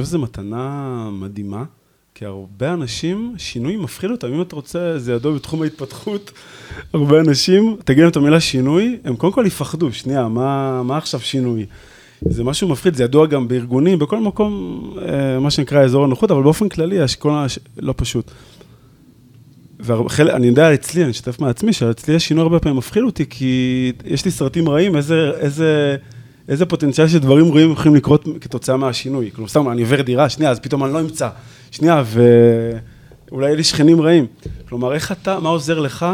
חושב שזו מתנה מדהימה, כי הרבה אנשים, שינוי מפחיד אותם. אם אתה רוצה, זה ידוע בתחום ההתפתחות, הרבה אנשים, תגיד להם את המילה שינוי, הם קודם כל יפחדו, שנייה, מה, מה עכשיו שינוי? זה משהו מפחיד, זה ידוע גם בארגונים, בכל מקום, אה, מה שנקרא אזור הנוחות, אבל באופן כללי, השכונה לא פשוט. ואני יודע אצלי, אני אשתף מעצמי, שאצלי השינוי הרבה פעמים מפחיד אותי, כי יש לי סרטים רעים, איזה, איזה, איזה פוטנציאל של דברים רעים יכולים לקרות כתוצאה מהשינוי. כלומר, סתם, אני עובר דירה, שנייה, אז פתאום אני לא אמצא. שנייה, ואולי יהיו לי שכנים רעים. כלומר, איך אתה, מה עוזר לך,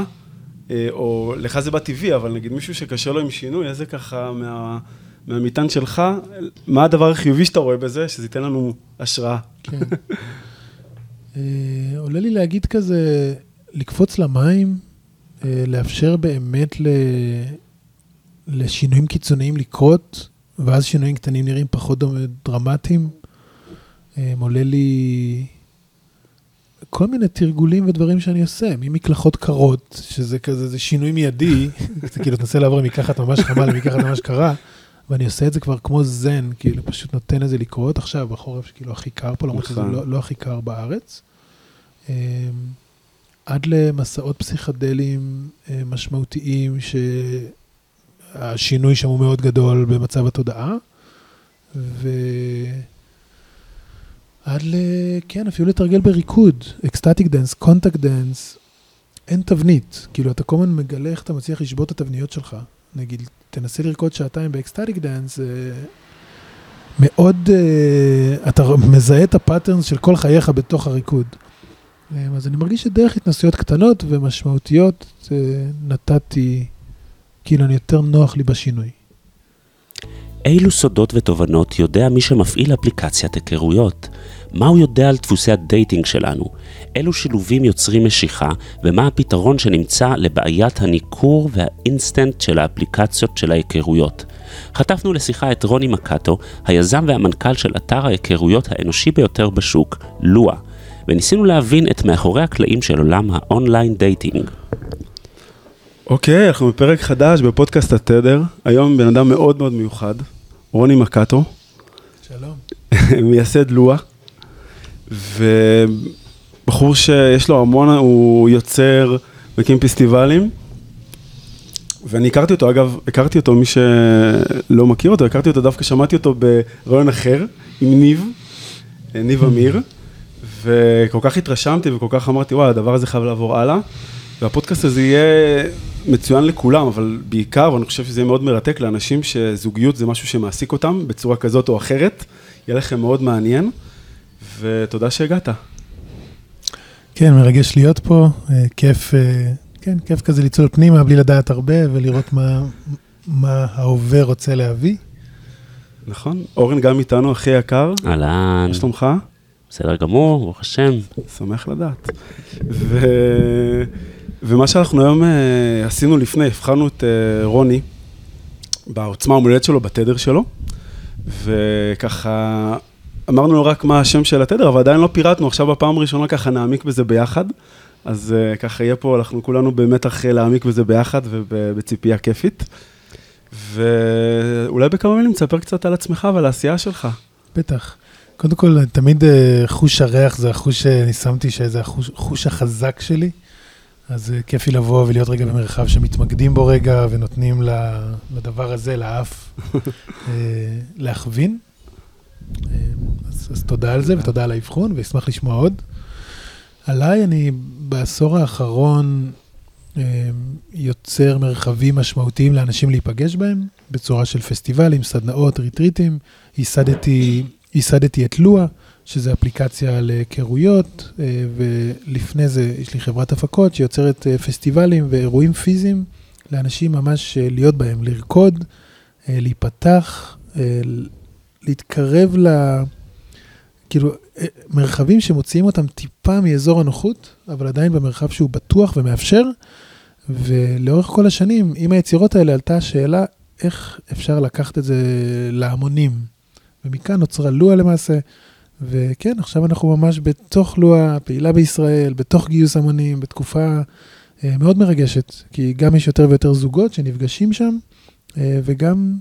אה, או לך זה בטבעי, אבל נגיד מישהו שקשה לו עם שינוי, איזה ככה מה... מהמטען שלך, מה הדבר החיובי שאתה רואה בזה, שזה ייתן לנו השראה. כן. אה, עולה לי להגיד כזה, לקפוץ למים, אה, לאפשר באמת ל... לשינויים קיצוניים לקרות, ואז שינויים קטנים נראים פחות דרמטיים. אה, עולה לי כל מיני תרגולים ודברים שאני עושה, ממקלחות קרות, שזה כזה, זה שינוי מיידי, זה כאילו, תנסה לעבור מקחת ממש חמה למקחת ממש קרה, ואני עושה את זה כבר כמו זן, כאילו, פשוט נותן לזה לקרות עכשיו, בחורף, כאילו, הכי קר פה, למרות שזה נכון. לא, לא הכי קר בארץ. אמ, עד למסעות פסיכדליים אה, משמעותיים, שהשינוי שם הוא מאוד גדול במצב התודעה, ו... ל... כן, אפילו לתרגל בריקוד, ecstatic dance, contact dance, אין תבנית. כאילו, אתה כל הזמן מגלה איך אתה מצליח לשבור את התבניות שלך. נגיד, תנסה לרקוד שעתיים ב ecstatic dance, זה מאוד, uh, אתה מזהה את ה patterns של כל חייך בתוך הריקוד. אה, אז אני מרגיש שדרך התנסויות קטנות ומשמעותיות, uh, נתתי, כאילו, אני יותר נוח לי בשינוי. אילו סודות ותובנות יודע מי שמפעיל אפליקציית היכרויות? מה הוא יודע על דפוסי ה dating שלנו? אילו שילובים יוצרים משיכה, ומה הפתרון שנמצא לבעיית הניכור והאינסטנט של האפליקציות של ההיכרויות. חטפנו לשיחה את רוני מקאטו, היזם והמנכ"ל של אתר ההיכרויות האנושי ביותר בשוק, לואה, וניסינו להבין את מאחורי הקלעים של עולם ה online dating. אוקיי, okay, אנחנו בפרק חדש בפודקאסט התדר, היום בן אדם מאוד מאוד מיוחד, רוני מקאטו. שלום. מייסד לואה, ובחור שיש לו המון, הוא יוצר, מקים פסטיבלים, ואני הכרתי אותו, אגב, הכרתי אותו, מי שלא מכיר אותו, הכרתי אותו, דווקא שמעתי אותו ברעיון אחר, עם ניב, ניב אמיר, וכל כך התרשמתי וכל כך אמרתי, וואי, הדבר הזה חייב לעבור הלאה. והפודקאסט הזה יהיה מצוין לכולם, אבל בעיקר, ואני חושב שזה יהיה מאוד מרתק לאנשים שזוגיות זה משהו שמעסיק אותם בצורה כזאת או אחרת, יהיה לכם מאוד מעניין, ותודה שהגעת. כן, מרגש להיות פה, אה, כיף, אה, כן, כיף כזה לצלול פנימה בלי לדעת הרבה ולראות מה, מה ההווה רוצה להביא. נכון, אורן גם איתנו, הכי יקר. אהלן. מה שלומך? בסדר גמור, ברוך השם. שמח לדעת. ו... ומה שאנחנו היום uh, עשינו לפני, הבחרנו את uh, רוני בעוצמה המולדת שלו, בתדר שלו, וככה אמרנו לו רק מה השם של התדר, אבל עדיין לא פירטנו, עכשיו בפעם הראשונה ככה נעמיק בזה ביחד, אז uh, ככה יהיה פה, אנחנו כולנו במתח להעמיק בזה ביחד ובציפייה כיפית. ואולי בכמה מילים תספר קצת על עצמך ועל העשייה שלך. בטח. קודם כל, תמיד חוש הריח זה החוש שאני שמתי, שזה החוש החזק שלי. אז אה, כיף לי לבוא ולהיות רגע במרחב שמתמקדים בו רגע ונותנים לדבר הזה, לאף, אה, להכווין. אה, אז, אז תודה על זה ותודה על האבחון, ואשמח לשמוע עוד. עליי, אני בעשור האחרון יוצר מרחבים משמעותיים לאנשים להיפגש בהם, בצורה של פסטיבלים, סדנאות, ריטריטים. ייסדתי, ייסדתי את לואה. שזה אפליקציה להיכרויות, אה, ולפני זה יש לי חברת הפקות שיוצרת אה, פסטיבלים ואירועים פיזיים לאנשים ממש אה, להיות בהם, לרקוד, להיפתח, להתקרב ל... כאילו, מרחבים שמוציאים אותם טיפה מאזור הנוחות, אבל עדיין במרחב שהוא בטוח ומאפשר. ולאורך כל השנים, עם היצירות האלה עלתה השאלה איך אפשר לקחת את זה להמונים. ומכאן נוצרה לואה למעשה, וכן, עכשיו אנחנו ממש בתוך לואה, פעילה בישראל, בתוך גיוס המונים, בתקופה אה, מאוד מרגשת, כי גם יש יותר ויותר זוגות שנפגשים שם, אה, וגם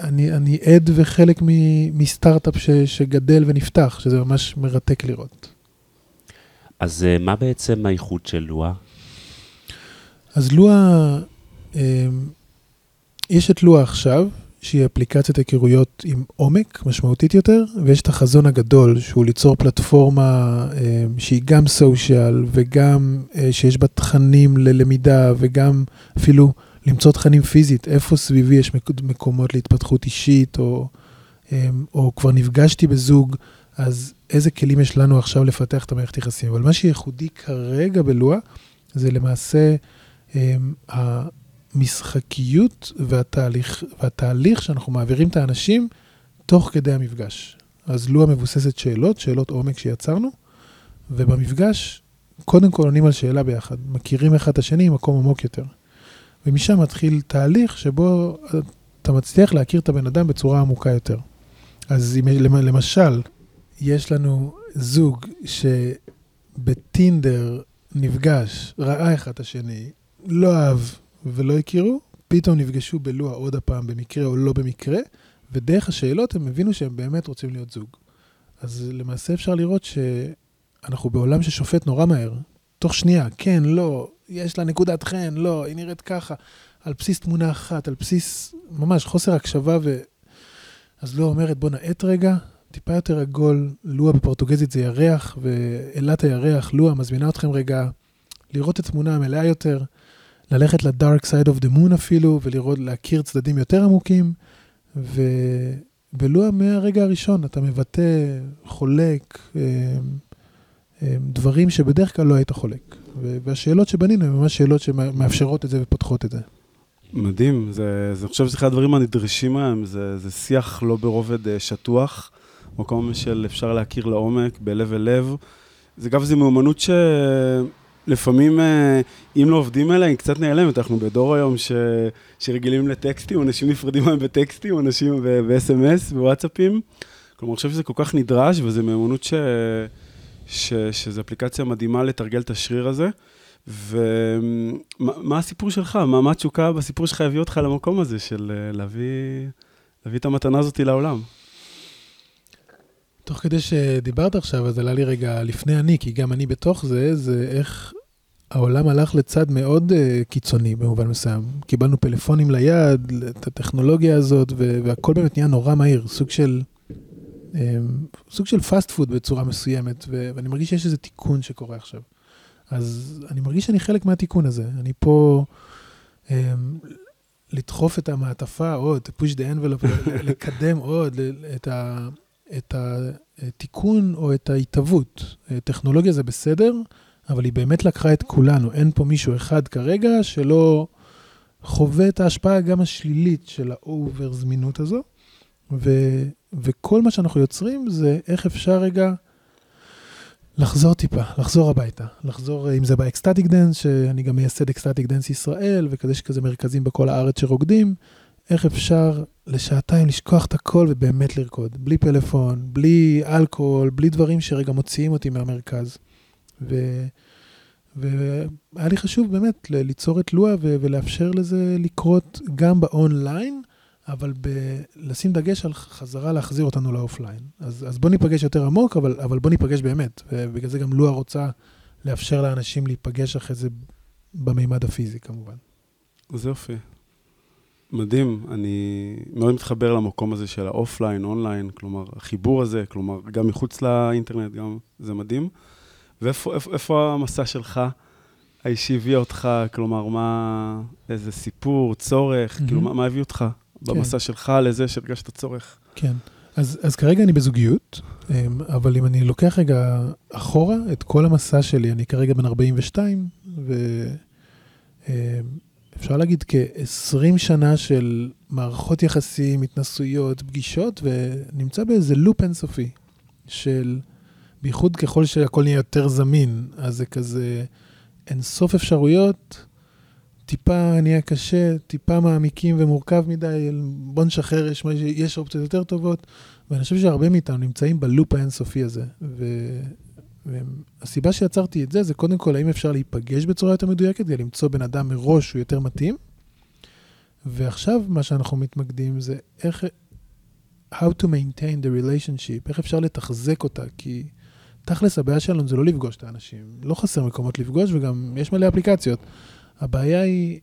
אני, אני עד וחלק מ, מסטארט-אפ ש, שגדל ונפתח, שזה ממש מרתק לראות. אז אה, מה בעצם האיכות של לואה? אז לואה, יש את לואה עכשיו, שהיא אפליקציית היכרויות עם עומק משמעותית יותר, ויש את החזון הגדול, שהוא ליצור פלטפורמה אה, שהיא גם סושיאל, וגם אה, שיש בה תכנים ללמידה, וגם אפילו למצוא תכנים פיזית, איפה סביבי יש מקומות להתפתחות אישית, או, אה, או כבר נפגשתי בזוג, אז איזה כלים יש לנו עכשיו לפתח את המערכת יחסים. אבל מה שייחודי כרגע בלואה, זה למעשה המשחקיות והתהליך, והתהליך שאנחנו מעבירים את האנשים תוך כדי המפגש. אז לואה מבוססת שאלות, שאלות עומק שיצרנו, ובמפגש, קודם כל עונים על שאלה ביחד, מכירים אחד את השני ממקום עמוק יותר. ומשם מתחיל תהליך שבו אתה מצליח להכיר את הבן אדם בצורה עמוקה יותר. אז אם, למשל, יש לנו זוג שבטינדר נפגש, ראה אחד את השני, לא אהב ולא הכירו, פתאום נפגשו בלוע עוד הפעם במקרה או לא במקרה, ודרך השאלות הם הבינו שהם באמת רוצים להיות זוג. אז למעשה אפשר לראות שאנחנו בעולם ששופט נורא מהר. תוך שנייה, כן, לא, יש לה נקודת חן, לא, היא נראית ככה, על בסיס תמונה אחת, על בסיס ממש חוסר הקשבה ו... אז לואה אומרת, בוא נאט רגע, טיפה יותר עגול, לואה בפורטוגזית זה ירח, ואלת הירח, לואה, מזמינה אתכם רגע לראות את התמונה המלאה יותר. ללכת ל dark side of the moon אפילו, ולראות, להכיר צדדים יותר עמוקים, ו... ולו מהרגע הראשון אתה מבטא, חולק, אה, אה, דברים שבדרך כלל לא היית חולק. והשאלות שבנינו הן ממש שאלות שמאפשרות את זה ופותחות את זה. מדהים, זה, זה, אני חושב שזה אחד הדברים הנדרשים היום, זה, זה שיח לא ברובד אה, שטוח, מקום של אפשר להכיר לעומק, בלב אל לב. זה אגב, זו מיומנות ש... לפעמים, אה, אם לא עובדים עליה, היא קצת נעלמת. אנחנו בדור היום ש... שרגילים לטקסטים, אנשים נפרדים מהם בטקסטים, אנשים ב-SMS, בוואטסאפים. כלומר, אני חושב שזה כל כך נדרש, וזו מיומנות ש... ש... שזו אפליקציה מדהימה לתרגל את השריר הזה. ומה הסיפור שלך? מה, מה התשוקה בסיפור שלך הביא אותך למקום הזה של אה, להביא, להביא את המתנה הזאת לעולם? תוך כדי שדיברת עכשיו, אז עלה לי רגע לפני אני, כי גם אני בתוך זה, זה איך העולם הלך לצד מאוד uh, קיצוני במובן מסוים. קיבלנו פלאפונים ליד, את הטכנולוגיה הזאת, והכל באמת נהיה נורא מהיר, סוג של, um, סוג של fast food בצורה מסוימת, ואני מרגיש שיש איזה תיקון שקורה עכשיו. אז אני מרגיש שאני חלק מהתיקון הזה. אני פה um, לדחוף את המעטפה עוד, push the envelope, לקדם עוד את ה... את התיקון או את ההתהוות. טכנולוגיה זה בסדר, אבל היא באמת לקחה את כולנו. אין פה מישהו אחד כרגע שלא חווה את ההשפעה גם השלילית של ה over זמינות הזו. ו, וכל מה שאנחנו יוצרים זה איך אפשר רגע לחזור טיפה, לחזור הביתה. לחזור, אם זה ב ecstatic dance, שאני גם מייסד ecstatic dance ישראל, וכזה שכזה מרכזים בכל הארץ שרוקדים, איך אפשר לשעתיים לשכוח את הכל ובאמת לרקוד. בלי פלאפון, בלי אלכוהול, בלי דברים שרגע מוציאים אותי מהמרכז. ו... והיה לי חשוב באמת ליצור את לואה ולאפשר לזה לקרות גם באונליין, אבל ב- לשים דגש על חזרה להחזיר אותנו ל offline. אז, אז בוא ניפגש יותר עמוק, אבל, אבל בוא ניפגש באמת. ובגלל זה גם לואה רוצה לאפשר לאנשים להיפגש אחרי זה במימד הפיזי כמובן. זה יופי. מדהים, אני מאוד מתחבר למקום הזה של ה offline, online, כלומר, החיבור הזה, כלומר, גם מחוץ לאינטרנט, גם, זה מדהים. ואיפה איפה, איפה המסע שלך האישי הביא אותך, כלומר, מה, איזה סיפור, צורך, mm-hmm. כאילו, מה, מה הביא אותך במסע כן. שלך לזה שהרגשת צורך? כן, אז, אז כרגע אני בזוגיות, אמ, אבל אם אני לוקח רגע אחורה את כל המסע שלי, אני כרגע בן 42, ו... אפשר להגיד כ-20 שנה של מערכות יחסים, התנסויות, פגישות, ונמצא באיזה לופ אינסופי של, בייחוד ככל שהכל נהיה יותר זמין, אז זה כזה אינסוף אפשרויות, טיפה נהיה קשה, טיפה מעמיקים ומורכב מדי, בוא נשחרר, יש, יש אופציות יותר טובות, ואני חושב שהרבה מאיתנו נמצאים בלופ האינסופי הזה. והסיבה שיצרתי את זה, זה קודם כל, האם אפשר להיפגש בצורה יותר מדויקת, כדי למצוא בן אדם מראש שהוא יותר מתאים, ועכשיו מה שאנחנו מתמקדים זה איך, how to maintain the relationship, איך אפשר לתחזק אותה, כי תכלס הבעיה שלנו זה לא לפגוש את האנשים, לא חסר מקומות לפגוש וגם יש מלא אפליקציות. הבעיה היא,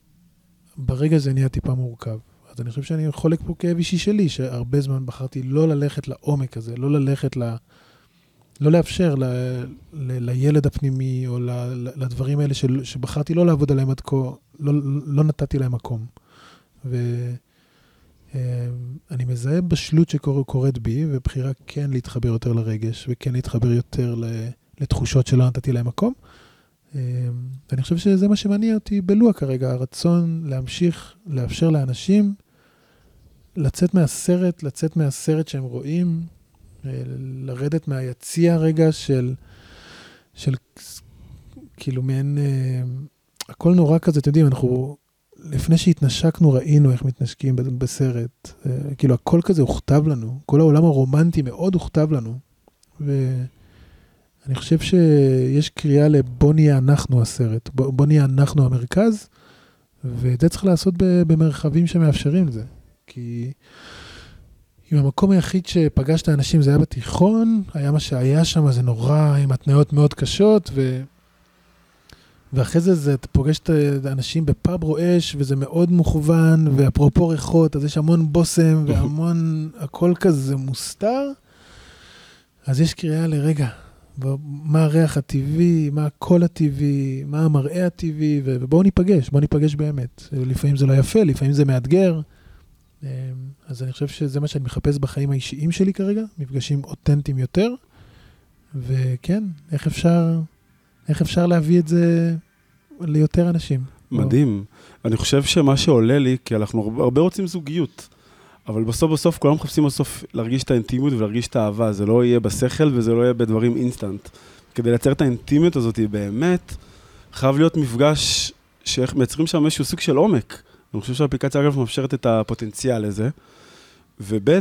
ברגע זה נהיה טיפה מורכב. אז אני חושב שאני חולק פה כאב אישי שלי, שהרבה זמן בחרתי לא ללכת לעומק הזה, לא ללכת ל... לא לאפשר ל, ל, לילד הפנימי או ל, לדברים האלה של, שבחרתי לא לעבוד עליהם עד כה, לא, לא נתתי להם מקום. ואני מזהה בשלות שקורית בי, ובחירה כן להתחבר יותר לרגש, וכן להתחבר יותר לתחושות שלא נתתי להם מקום. ואני חושב שזה מה שמניע אותי בלוע כרגע, הרצון להמשיך לאפשר לאנשים לצאת מהסרט, לצאת מהסרט שהם רואים, לרדת מהיציע רגע של, של כאילו מעין, אה, הכל נורא כזה, אתם יודעים, אנחנו, לפני שהתנשקנו ראינו איך מתנשקים בסרט, אה, כאילו הכל כזה הוכתב לנו, כל העולם הרומנטי מאוד הוכתב לנו, ואני חושב שיש קריאה לבוא נהיה אנחנו הסרט, בוא, בוא נהיה אנחנו המרכז, ואת זה צריך לעשות במרחבים שמאפשרים את זה, כי... אם המקום היחיד שפגשת אנשים זה היה בתיכון, היה מה שהיה שם, זה נורא, עם התניות מאוד קשות, ו... ואחרי זה, זה אתה פוגש את האנשים בפאב רועש, וזה מאוד מוכוון, ואפרופו ריחות, אז יש המון בושם, והמון, הכל כזה מוסתר. אז יש קריאה לרגע, מה הריח הטבעי, מה הקול הטבעי, מה המראה הטבעי, ובואו ניפגש, בואו ניפגש באמת. לפעמים זה לא יפה, לפעמים זה מאתגר. אמ, אז אני חושב שזה מה שאני מחפש בחיים האישיים שלי כרגע, מפגשים אותנטיים יותר. וכן, איך אפשר, איך אפשר להביא את זה ליותר אנשים? מדהים. בוא. אני חושב שמה שעולה לי, כי אנחנו הרבה רוצים זוגיות, אבל בסוף בסוף כולם מחפשים בסוף להרגיש את האינטימיות ולהרגיש את האהבה. זה לא יהיה בשכל וזה לא יהיה בדברים אינסטנט. כדי לייצר את האינטימיות הזאת באמת, חייב להיות מפגש שמייצרים שם איזשהו סוג של עומק. אני חושב שהאפליקציה, אגב, מאפשרת את הפוטנציאל לזה. וב',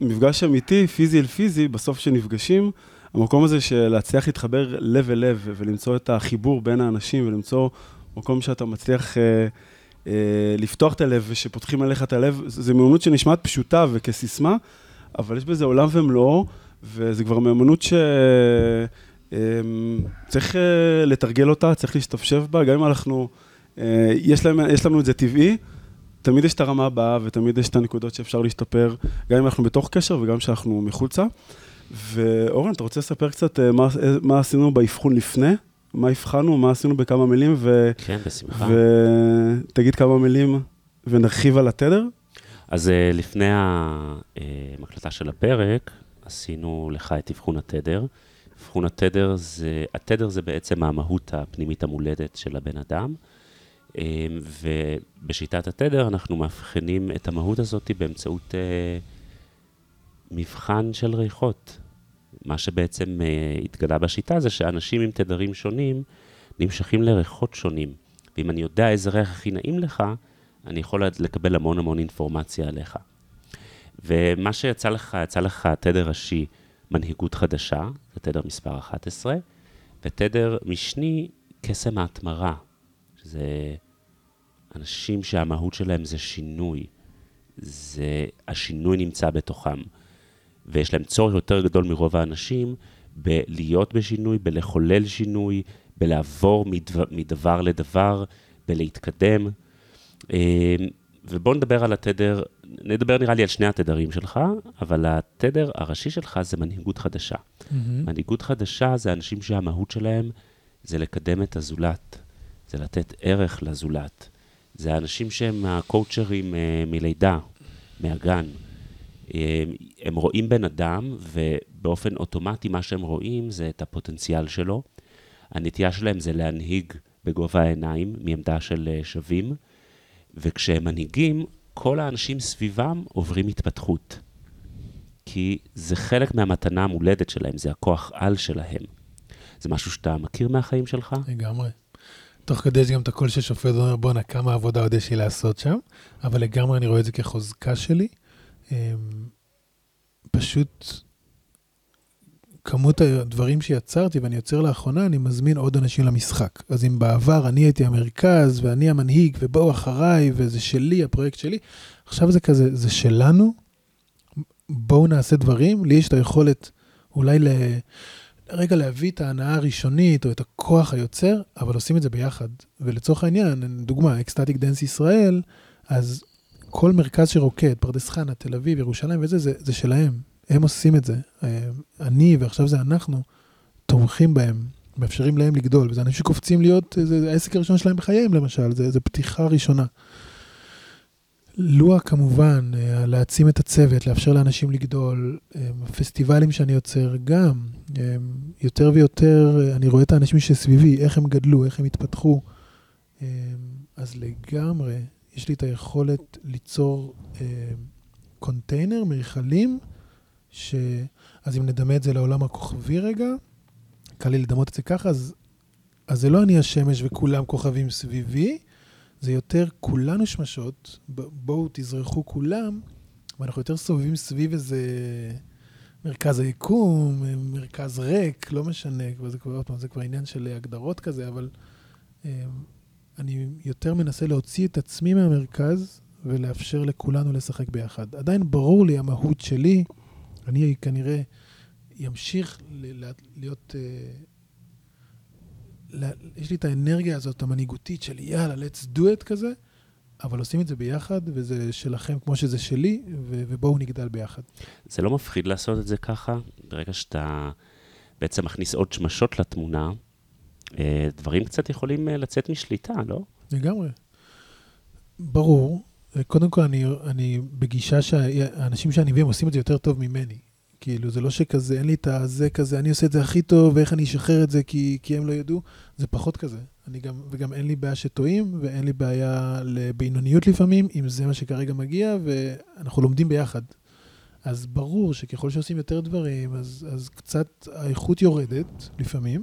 מפגש אמיתי, פיזי אל פיזי, בסוף שנפגשים, המקום הזה של להצליח להתחבר לב אל לב ולמצוא את החיבור בין האנשים ולמצוא מקום שאתה מצליח אה, אה, לפתוח את הלב ושפותחים עליך את הלב, זו מיומנות שנשמעת פשוטה וכסיסמה, אבל יש בזה עולם ומלואו, וזה כבר מיומנות שצריך אה, אה, לתרגל אותה, צריך להשתפשף בה, גם אם אנחנו... אה, יש, להם, יש לנו את זה טבעי, תמיד יש את הרמה הבאה ותמיד יש את הנקודות שאפשר להשתפר, גם אם אנחנו בתוך קשר וגם כשאנחנו מחוצה. ואורן, אתה רוצה לספר קצת אה, מה, אה, מה עשינו באבחון לפני? מה הבחנו, מה עשינו בכמה מילים? ו... כן, בשמחה. ותגיד כמה מילים ונרחיב על התדר? אז לפני המקלטה של הפרק, עשינו לך את אבחון התדר. אבחון התדר זה, התדר זה בעצם המהות הפנימית המולדת של הבן אדם. אמ, ובשיטת התדר אנחנו מאבחנים את המהות הזאת באמצעות אה, מבחן של ריחות. מה שבעצם אה, התגלה בשיטה זה שאנשים עם תדרים שונים נמשכים לריחות שונים. ואם אני יודע איזה ריח הכי נעים לך, אני יכול לקבל המון המון אינפורמציה עליך. ומה שיצא לך, יצא לך תדר ראשי, מנהיגות חדשה, זה תדר מספר 11, ותדר משני, קסם ההתמרה, שזה אנשים שהמהות שלהם זה שינוי, זה, השינוי נמצא בתוכם, ויש להם צורך יותר גדול מרוב האנשים בלהיות בשינוי, בלחולל שינוי, בלעבור מדבר, מדבר לדבר, בלהתקדם. אה, ובואו נדבר על התדר, נדבר נראה לי על שני התדרים שלך, אבל התדר הראשי שלך זה מנהיגות חדשה. Mm-hmm. מנהיגות חדשה זה אנשים שהמהות שלהם זה לקדם את הזולת, זה לתת ערך לזולת. זה האנשים שהם הקואוצ'רים אה, מלידה, מהגן. אה, הם רואים בן אדם, ובאופן אוטומטי מה שהם רואים זה את הפוטנציאל שלו. הנטייה שלהם זה להנהיג בגובה העיניים, מעמדה של אה, שווים, וכשהם מנהיגים, כל האנשים סביבם עוברים התפתחות. כי זה חלק מהמתנה המולדת שלהם, זה הכוח על שלהם. זה משהו שאתה מכיר מהחיים שלך? לגמרי. תוך כדי יש גם את הקול של שופט ואומר, בואנה, כמה עבודה עוד יש לי לעשות שם, אבל לגמרי אני רואה את זה כחוזקה שלי. אמ, פשוט כמות הדברים שיצרתי ואני יוצר לאחרונה, אני מזמין עוד אנשים למשחק. אז אם בעבר אני הייתי המרכז ואני המנהיג ובואו אחריי וזה שלי, הפרויקט שלי, עכשיו זה כזה, זה שלנו, בואו נעשה דברים, לי יש את היכולת אולי ל... רגע להביא את ההנאה הראשונית או את הכוח היוצר, אבל עושים את זה ביחד. ולצורך העניין, דוגמה, ecstatic dance ישראל, אז כל מרכז שרוקד, פרדס חנה, תל אביב, ירושלים וזה, זה, זה שלהם. הם עושים את זה. אה, אני, ועכשיו זה אנחנו, תומכים בהם, מאפשרים להם לגדול, וזה אנשים שקופצים להיות, זה העסק הראשון שלהם בחייהם למשל, זה, זה פתיחה ראשונה. לואה כמובן, אה, להעצים את הצוות, לאפשר לאנשים לגדול, אה, פסטיבלים שאני יוצר גם, יותר ויותר אני רואה את האנשים שסביבי, איך הם גדלו, איך הם התפתחו. אז לגמרי, יש לי את היכולת ליצור קונטיינר, מרחלים, ש... אז אם נדמה את זה לעולם הכוכבי רגע, קל לי לדמות את זה ככה, אז, אז זה לא אני השמש וכולם כוכבים סביבי, זה יותר כולנו שמשות, בואו תזרחו כולם, ואנחנו יותר סובבים סביב איזה מרכז היקום, מרכז ריק, לא משנה, זה כבר, פעם, זה כבר עניין של הגדרות כזה, אבל אמ, אני יותר מנסה להוציא את עצמי מהמרכז ולאפשר לכולנו לשחק ביחד. עדיין ברור לי המהות שלי, אני כנראה אמשיך להיות... אה, יש לי את האנרגיה הזאת, המנהיגותית של יאללה, let's do it כזה, אבל עושים את זה ביחד, וזה שלכם כמו שזה שלי, ובואו נגדל ביחד. זה לא מפחיד לעשות את זה ככה? ברגע שאתה בעצם מכניס עוד שמשות לתמונה, אה, דברים קצת יכולים אה, לצאת משליטה, לא? לגמרי. ברור, קודם כל, אני, אני בגישה שהאנשים שאני מביא, הם עושים את זה יותר טוב ממני. כאילו, זה לא שכזה, אין לי את הזה כזה, אני עושה את זה הכי טוב, ואיך אני אשחרר את זה כי, כי הם לא ידעו, זה פחות כזה. אני גם, וגם אין לי בעיה שטועים, ואין לי בעיה לבינוניות לפעמים, אם זה מה שכרגע מגיע, ואנחנו לומדים ביחד. אז ברור שככל שעושים יותר דברים, אז, אז קצת האיכות יורדת לפעמים,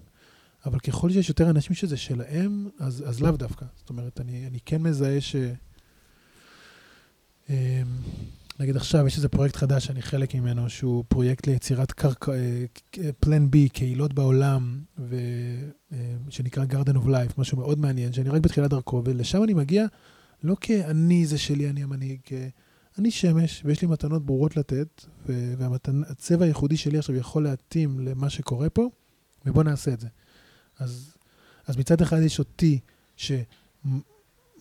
אבל ככל שיש יותר אנשים שזה שלהם, אז, אז לאו דווקא. זאת אומרת, אני, אני כן מזהה ש... נגיד עכשיו יש איזה פרויקט חדש שאני חלק ממנו, שהוא פרויקט ליצירת קרקע, פלן בי, קהילות בעולם, ו, אה, שנקרא Garden of Life, משהו מאוד מעניין, שאני רק בתחילת דרכו, ולשם אני מגיע לא כאני זה שלי, אני המנהיג, אני שמש, ויש לי מתנות ברורות לתת, והצבע הייחודי שלי עכשיו יכול להתאים למה שקורה פה, ובואו נעשה את זה. אז, אז מצד אחד יש אותי, ש...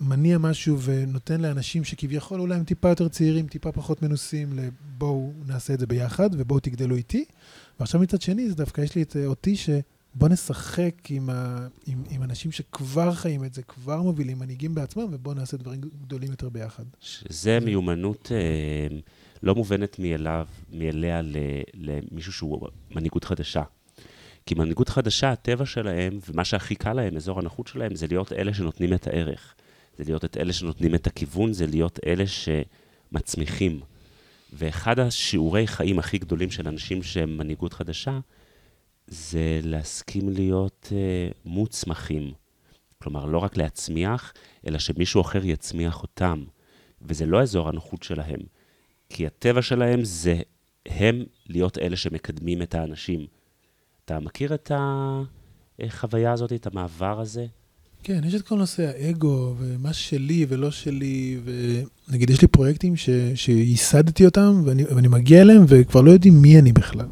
מניע משהו ונותן לאנשים שכביכול אולי הם טיפה יותר צעירים, טיפה פחות מנוסים, לבואו נעשה את זה ביחד ובואו תגדלו איתי. ועכשיו מצד שני, זה דווקא יש לי את אותי שבוא נשחק עם, ה, עם, עם אנשים שכבר חיים את זה, כבר מובילים מנהיגים בעצמם, ובואו נעשה דברים גדולים יותר ביחד. שזה מיומנות אה, לא מובנת מאליו, מאליה למישהו שהוא מנהיגות חדשה. כי מנהיגות חדשה, הטבע שלהם, ומה שהכי קל להם, אזור הנוחות שלהם, זה להיות אלה שנותנים את הערך. זה להיות את אלה שנותנים את הכיוון, זה להיות אלה שמצמיחים. ואחד השיעורי חיים הכי גדולים של אנשים שהם מנהיגות חדשה, זה להסכים להיות uh, מוצמחים. כלומר, לא רק להצמיח, אלא שמישהו אחר יצמיח אותם. וזה לא אזור הנוחות שלהם, כי הטבע שלהם זה הם להיות אלה שמקדמים את האנשים. אתה מכיר את החוויה הזאת, את המעבר הזה? כן, יש את כל נושא האגו, ומה שלי ולא שלי, ונגיד, יש לי פרויקטים ש, שייסדתי אותם, ואני, ואני מגיע אליהם, וכבר לא יודעים מי אני בכלל.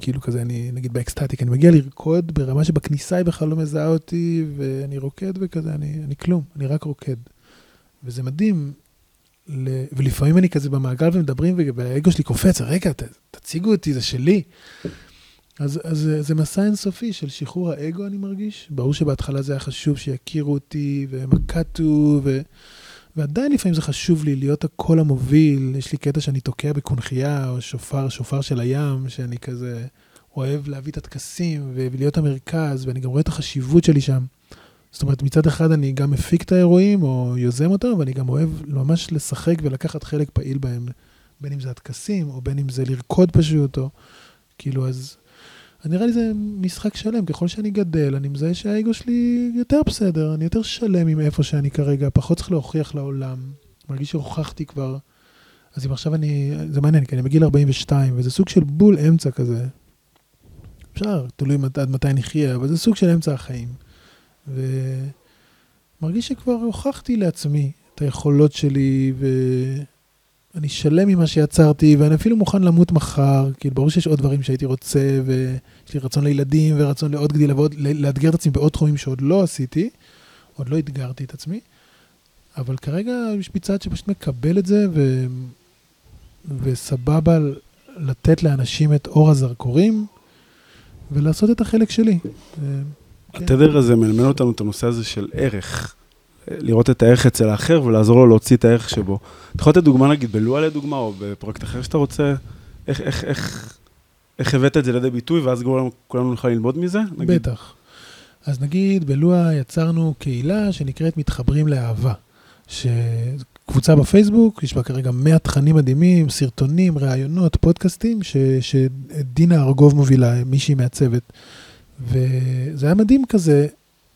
כאילו כזה, אני, נגיד ב ecstatic, אני מגיע לרקוד ברמה שבכניסה היא בכלל לא מזהה אותי, ואני רוקד וכזה, אני, אני כלום, אני רק רוקד. וזה מדהים, ל... ולפעמים אני כזה במעגל ומדברים, והאגו שלי קופץ, רגע, ת, תציגו אותי, זה שלי. אז, אז זה מסע אינסופי של שחרור האגו, אני מרגיש. ברור שבהתחלה זה היה חשוב שיכירו אותי, והם הקאטו, ו... ועדיין לפעמים זה חשוב לי להיות הקול המוביל. יש לי קטע שאני תוקע בקונכייה, או שופר, שופר של הים, שאני כזה אוהב להביא את הטקסים ולהיות המרכז, ואני גם רואה את החשיבות שלי שם. זאת אומרת, מצד אחד אני גם מפיק את האירועים, או יוזם אותם, ואני גם אוהב ממש לשחק ולקחת חלק פעיל בהם, בין אם זה הטקסים, או בין אם זה לרקוד פשוט, או כאילו, אז... נראה לי זה משחק שלם, ככל שאני גדל, אני מזהה שהאגו שלי יותר בסדר, אני יותר שלם עם איפה שאני כרגע, פחות צריך להוכיח לעולם. מרגיש שהוכחתי כבר. אז אם עכשיו אני, זה מעניין, כי אני בגיל 42, וזה סוג של בול אמצע כזה. אפשר, תלוי מת, עד מתי נחיה, אבל זה סוג של אמצע החיים. ומרגיש שכבר הוכחתי לעצמי את היכולות שלי, ואני שלם ממה שיצרתי, ואני אפילו מוכן למות מחר, כאילו ברור שיש עוד דברים שהייתי רוצה, ויש לי רצון לילדים ורצון לעוד גדילה ועוד, לאתגר את עצמי בעוד תחומים שעוד לא עשיתי, עוד לא אתגרתי את עצמי, אבל כרגע יש בי צד שפשוט מקבל את זה, ו... וסבבה לתת לאנשים את אור הזרקורים, ולעשות את החלק שלי. כן. התדר הזה מלמד אותנו את הנושא הזה של ערך. לראות את הערך אצל האחר ולעזור לו להוציא את הערך שבו. אתה יכול לתת דוגמה, נגיד, בלואה לדוגמה, או בפרויקט אחר שאתה רוצה, איך, איך, איך, איך הבאת את זה לידי ביטוי, ואז כולנו נוכל ללמוד מזה? נגיד. בטח. אז נגיד, בלואה יצרנו קהילה שנקראת מתחברים לאהבה. קבוצה בפייסבוק, יש בה כרגע 100 תכנים מדהימים, סרטונים, ראיונות, פודקאסטים, ש, שדינה ארגוב מובילה, מישהי מהצוות. וזה היה מדהים כזה,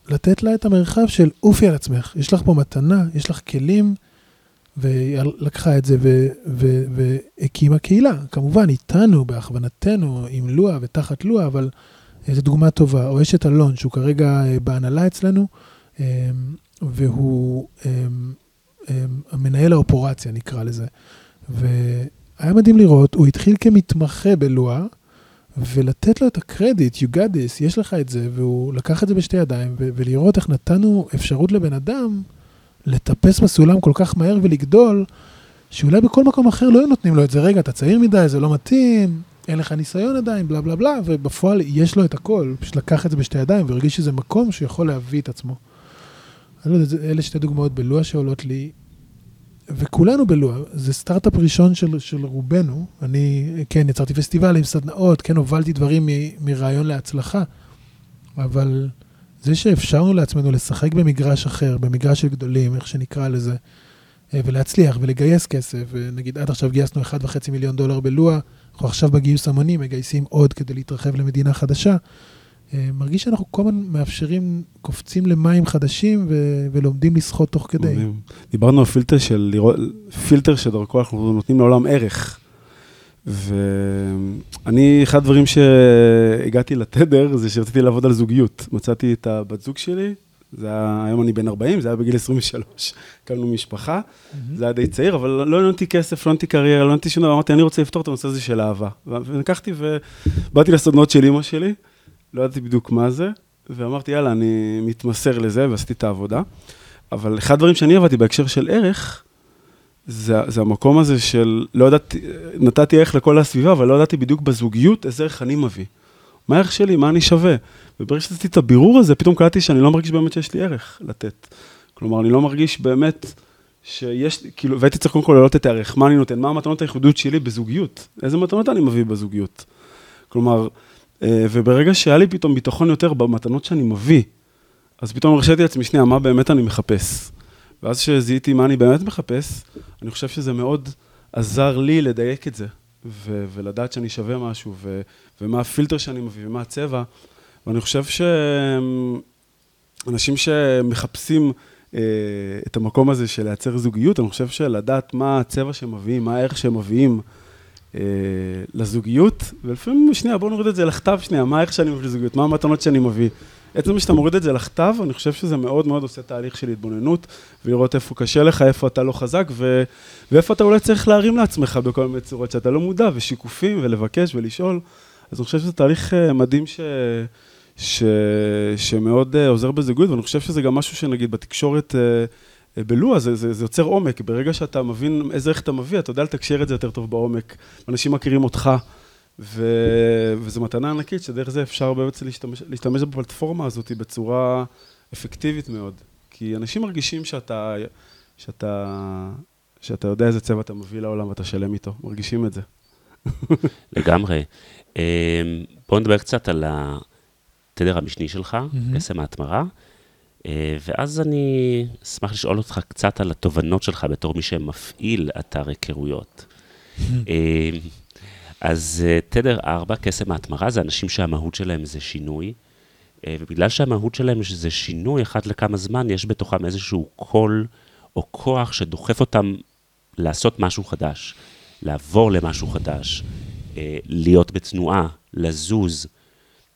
לתת לה את המרחב של אופי על עצמך, יש לך פה מתנה, יש לך כלים, והיא לקחה את זה והקימה קהילה. כמובן, איתנו, בהכוונתנו, עם לואה ותחת לואה, אבל זו דוגמה טובה. או אשת אלון, שהוא כרגע אה, בהנהלה אצלנו, אה, והוא אה, המנהל האופורציה, נקרא לזה. והיה מדהים לראות, הוא התחיל כמתמחה בלואה, ולתת לו את הקרדיט, you got this, יש לך את זה, והוא לקח את זה בשתי ידיים, ו- ולראות איך נתנו אפשרות לבן אדם לטפס בסולם כל כך מהר ולגדול, שאולי בכל מקום אחר לא היו נותנים לו את זה, רגע, אתה צעיר מדי, זה לא מתאים, אין לך ניסיון עדיין, בלה בלה בלה, ובפועל יש לו את הכל, פשוט לקח את זה בשתי ידיים והרגיש שזה מקום שיכול להביא את עצמו. לא אלה שתי דוגמאות בלוע שעולות לי, וכולנו בלוע, זה סטארט-אפ ראשון של, של רובנו. אני, כן, יצרתי פסטיבלים, סדנאות, כן, הובלתי דברים מ, מרעיון להצלחה, אבל זה שאפשרנו לעצמנו לשחק במגרש אחר, במגרש של גדולים, איך שנקרא לזה, אה, ולהצליח ולגייס כסף, ונגיד עד עכשיו גייסנו 1.5 מיליון דולר בלוע, אנחנו עכשיו בגיוס המוני מגייסים עוד כדי להתרחב למדינה חדשה. אה, מרגיש שאנחנו כל הזמן מאפשרים, קופצים למים חדשים ו- ולומדים לשחות תוך כדי. דיברנו על פילטר של פילטר שדרכו אנחנו נותנים לעולם ערך. ואני, אחד הדברים שהגעתי לתדר זה שרציתי לעבוד על זוגיות. מצאתי את הבת זוג שלי, זה היה, היום אני בן 40, זה היה בגיל 23, הקמנו משפחה, mm-hmm. זה היה די צעיר, אבל לא עניין אותי כסף, לא עניין אותי קריירה, לא עניין אותי שום דבר, אמרתי, אני רוצה לפתור את הנושא הזה של אהבה. ולקחתי ובאתי לסדנות של אימא שלי, לא ידעתי בדיוק מה זה, ואמרתי, יאללה, אני מתמסר לזה, ועשיתי את העבודה. אבל אחד הדברים שאני עבדתי בהקשר של ערך, זה, זה המקום הזה של, לא ידעתי, נתתי ערך לכל הסביבה, אבל לא ידעתי בדיוק בזוגיות איזה ערך אני מביא. מה הערך שלי, מה אני שווה. וברגע שעשיתי את הבירור הזה, פתאום קלטתי שאני לא מרגיש באמת שיש לי ערך לתת. כלומר, אני לא מרגיש באמת שיש, כאילו, והייתי צריך קודם כל להעלות את הערך, מה אני נותן, מה המתנות הייחודיות שלי בזוגיות, איזה מתנות אני מביא בזוגיות. כלומר, אה, וברגע שהיה לי פתאום ביטחון יותר במתנות שאני מביא, אז פתאום הרשיתי לעצמי, שנייה, מה באמת אני מחפש? ואז כשזיהיתי מה אני באמת מחפש, אני חושב שזה מאוד עזר לי לדייק את זה, ו- ולדעת שאני שווה משהו, ו- ומה הפילטר שאני מביא, ומה הצבע. ואני חושב שאנשים שמחפשים אה, את המקום הזה של לייצר זוגיות, אני חושב שלדעת מה הצבע שהם מביאים, מה הערך שהם מביאים, אה, לזוגיות, ולפעמים, שנייה, בואו נוריד את זה לכתב שנייה, מה איך שאני מביא לזוגיות, מה המתנות שאני מביא. עצם שאתה מוריד את זה לכתב, אני חושב שזה מאוד מאוד עושה תהליך של התבוננות, ולראות איפה קשה לך, איפה אתה לא חזק, ו... ואיפה אתה אולי צריך להרים לעצמך בכל מיני צורות שאתה לא מודע, ושיקופים, ולבקש ולשאול. אז אני חושב שזה תהליך אה, מדהים ש... ש... שמאוד אה, עוזר בזוגיות, ואני חושב שזה גם משהו שנגיד בתקשורת אה, בלוע, זה, זה, זה יוצר עומק. ברגע שאתה מבין איזה ערך אתה מביא, אתה יודע לתקשר את זה יותר טוב בעומק. אנשים מכירים אותך, ו, וזו מתנה ענקית, שדרך זה אפשר באמת להשתמש, להשתמש בפלטפורמה הזאת בצורה אפקטיבית מאוד. כי אנשים מרגישים שאתה, שאתה, שאתה יודע איזה צבע אתה מביא לעולם ואתה שלם איתו, מרגישים את זה. לגמרי. אה, בואו נדבר קצת על התדר המשני שלך, קסם ההתמרה. אה, ואז אני אשמח לשאול אותך קצת על התובנות שלך בתור מי שמפעיל אתר היכרויות. אה, אז אה, תדר 4, קסם ההתמרה, זה אנשים שהמהות שלהם זה שינוי, ובגלל שהמהות שלהם זה שינוי, אחת לכמה זמן יש בתוכם איזשהו קול או כוח שדוחף אותם לעשות משהו חדש, לעבור למשהו חדש, להיות בתנועה, לזוז.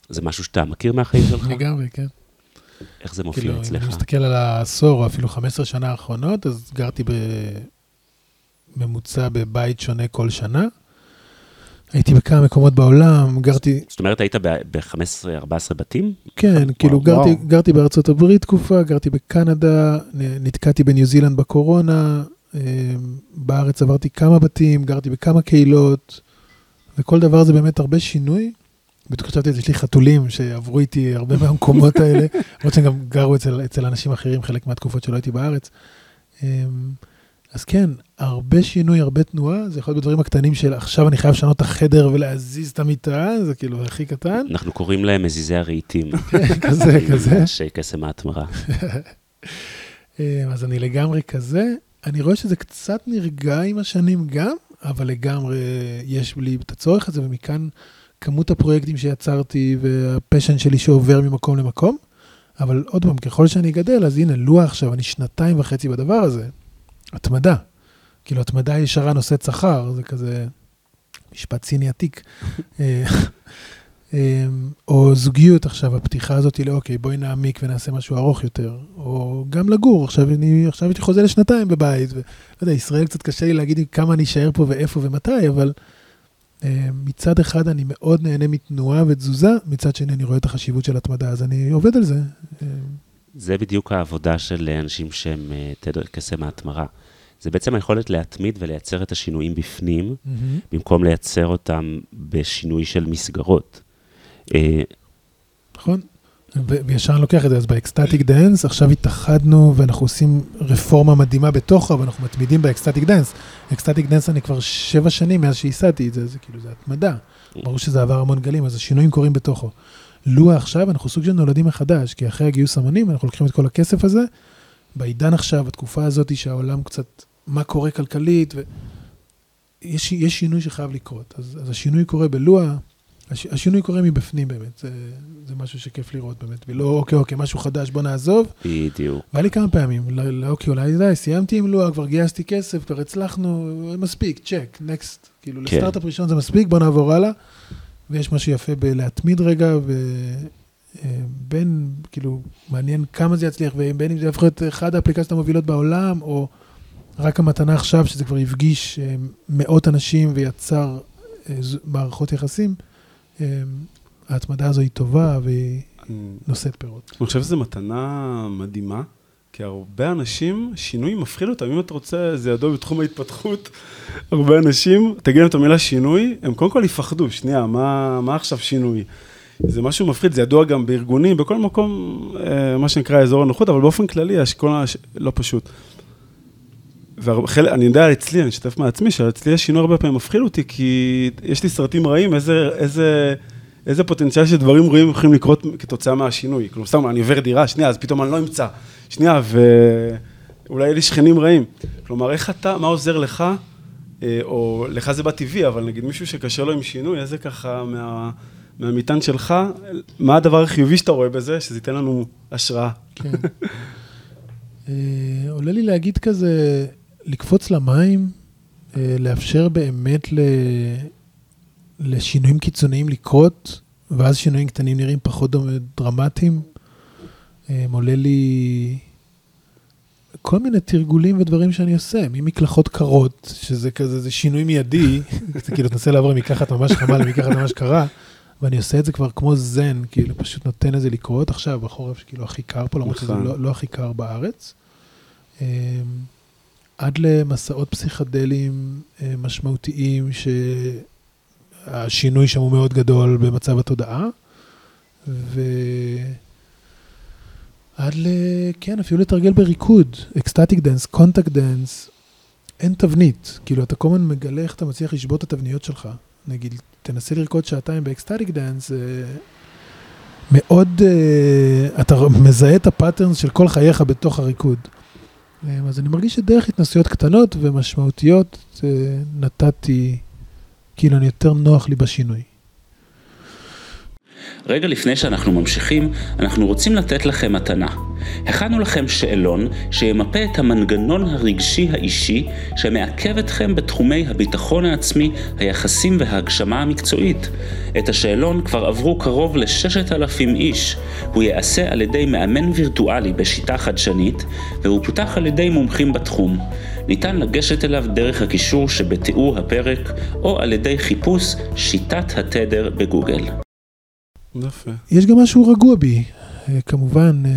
זה משהו שאתה מכיר מהחיים שלך? לגמרי, כן. איך זה מופיע כאילו, אם אצלך? אני מסתכל על העשור, או אפילו 15 שנה האחרונות, אז גרתי בממוצע בבית שונה כל שנה. הייתי בכמה מקומות בעולם, גרתי, זאת אומרת, היית ב-15-14 בתים? כן, כאילו וואו. גרתי, גרתי בארצות הברית תקופה, גרתי בקנדה, נתקעתי בניו זילנד בקורונה, אה, בארץ עברתי כמה בתים, גרתי בכמה קהילות, וכל דבר זה באמת הרבה שינוי. בדיוק חשבתי על זה, יש לי חתולים שעברו איתי הרבה מהמקומות האלה, למרות שהם גם גרו אצל, אצל אנשים אחרים חלק מהתקופות שלא הייתי בארץ. אז כן, הרבה שינוי, הרבה תנועה, זה יכול להיות בדברים הקטנים של עכשיו אני חייב לשנות את החדר ולהזיז את המיטה, זה כאילו הכי קטן. אנחנו קוראים להם מזיזי הרהיטים. כזה, כזה. אנשי קסם ההתמרה. אה, אז אני לגמרי כזה. אני רואה שזה קצת נרגע עם השנים גם, אבל לגמרי יש לי את הצורך הזה, ומכאן כמות הפרויקטים שיצרתי והפשן שלי שעובר ממקום למקום. אבל עוד פעם, ככל שאני גדל, אז הנה, לוח עכשיו, אני שנתיים וחצי בדבר הזה. התמדה. כאילו, התמדה ישרה נושאת שכר, זה כזה משפט סיני עתיק. אה, אה, או זוגיות עכשיו, הפתיחה הזאת היא לאוקיי, בואי נעמיק ונעשה משהו ארוך יותר. או גם לגור, עכשיו אני, עכשיו הייתי חוזה לשנתיים בבית. ולא יודע, ישראל קצת קשה לי להגיד כמה אני אשאר פה ואיפה ומתי, אבל אה, מצד אחד אני מאוד נהנה מתנועה ותזוזה, מצד שני אני רואה את החשיבות של התמדה, אז אני עובד על זה. זה בדיוק העבודה של אנשים שהם אה, תדר קסם ההתמרה. זה בעצם היכולת להתמיד ולייצר את השינויים בפנים, במקום לייצר אותם בשינוי של מסגרות. אה, נכון? וישר אני לוקח את זה, אז ב ecstatic dance, עכשיו התאחדנו ואנחנו עושים רפורמה מדהימה בתוכו, ואנחנו מתמידים ב ecstatic dance. Ecstatic dance אני כבר שבע שנים מאז שייסדתי את זה, זה כאילו, זה התמדה. ברור שזה עבר המון גלים, אז השינויים קורים בתוכו. לו עכשיו, אנחנו סוג של נולדים מחדש, כי אחרי הגיוס המונים, אנחנו לוקחים את כל הכסף הזה, בעידן עכשיו, בתקופה הזאת שהעולם קצת, מה קורה כלכלית, ויש יש שינוי שחייב לקרות. אז, אז השינוי קורה בלוע, הש, השינוי קורה מבפנים באמת, זה, זה משהו שכיף לראות באמת, ולא אוקיי, אוקיי, משהו חדש, בוא נעזוב. בדיוק. והיה לי כמה פעמים, לא, לא, אוקיי, אולי די, סיימתי עם לוע, כבר גייסתי כסף, כבר הצלחנו, מספיק, צ'ק, נקסט. כאילו, כן. לסטארט-אפ ראשון זה מספיק, בוא נעבור הלאה. ויש משהו יפה בלהתמיד רגע, ובין, כאילו, מעניין כמה זה יצליח, ובין אם זה יהפוך להיות אחת האפליקציות המובילות בעולם, או רק המתנה עכשיו, שזה כבר הפגיש אה, מאות אנשים ויצר אה, מערכות יחסים, אה, ההתמדה הזו היא טובה והיא נושאת פירות. אני חושב שזו מתנה מדהימה, כי הרבה אנשים, שינוי מפחיד אותם. אם אתה רוצה, זה ידוע בתחום ההתפתחות, הרבה אנשים, תגיד להם את המילה שינוי, הם קודם כל יפחדו, שנייה, מה, מה עכשיו שינוי? זה משהו מפחיד, זה ידוע גם בארגונים, בכל מקום, אה, מה שנקרא אזור הנוחות, אבל באופן כללי, השכול הש... לא פשוט. ואני יודע אצלי, אני אשתף מעצמי, שאצלי השינוי הרבה פעמים מפחיד אותי, כי יש לי סרטים רעים, איזה, איזה, איזה פוטנציאל של דברים רעים יכולים לקרות כתוצאה מהשינוי. כלומר, סתם, אני עובר דירה, שנייה, אז פתאום אני לא אמצא. שנייה, ואולי יהיו לי שכנים רעים. כלומר, איך אתה, מה עוזר לך, אה, או לך זה בטבעי, אבל נגיד מישהו שקשה לו עם שינוי, איזה ככה מה, מהמטען שלך, מה הדבר החיובי שאתה רואה בזה, שזה ייתן לנו השראה. כן. אה, עולה לי להגיד כזה, לקפוץ למים, אה, לאפשר באמת ל... לשינויים קיצוניים לקרות, ואז שינויים קטנים נראים פחות דרמטיים. אה, עולה לי כל מיני תרגולים ודברים שאני עושה, ממקלחות קרות, שזה כזה, זה שינוי מיידי, זה כאילו תנסה לעבור מקחת ממש חמה למקחת ממש קרה, ואני עושה את זה כבר כמו זן, כאילו פשוט נותן לזה לקרות עכשיו, בחורף שכאילו הכי קר פה, למרות שזה נכון. לא, לא הכי קר בארץ. אה, עד למסעות פסיכדליים אה, משמעותיים, שהשינוי שם הוא מאוד גדול במצב התודעה, ו... ל... כן, אפילו לתרגל בריקוד, ecstatic dance, contact dance, אין תבנית. כאילו, אתה כל הזמן מגלה איך אתה מצליח לשנות את התבניות שלך. נגיד, תנסה לרקוד שעתיים ב ecstatic dance, זה מאוד... uh, אתה מזהה את ה patterns של כל חייך בתוך הריקוד. Um, אז אני מרגיש שדרך התנסויות קטנות ומשמעותיות, uh, נתתי, כאילו, אני יותר נוח לי בשינוי. רגע לפני שאנחנו ממשיכים, אנחנו רוצים לתת לכם מתנה. הכנו לכם שאלון שימפה את המנגנון הרגשי האישי שמעכב אתכם בתחומי הביטחון העצמי, היחסים וההגשמה המקצועית. את השאלון כבר עברו קרוב ל-6,000 איש. הוא ייעשה על ידי מאמן וירטואלי בשיטה חדשנית, והוא פותח על ידי מומחים בתחום. ניתן לגשת אליו דרך הקישור שבתיאור הפרק, או על ידי חיפוש שיטת התדר בגוגל. יפה. יש גם משהו רגוע בי, אה, כמובן, אה,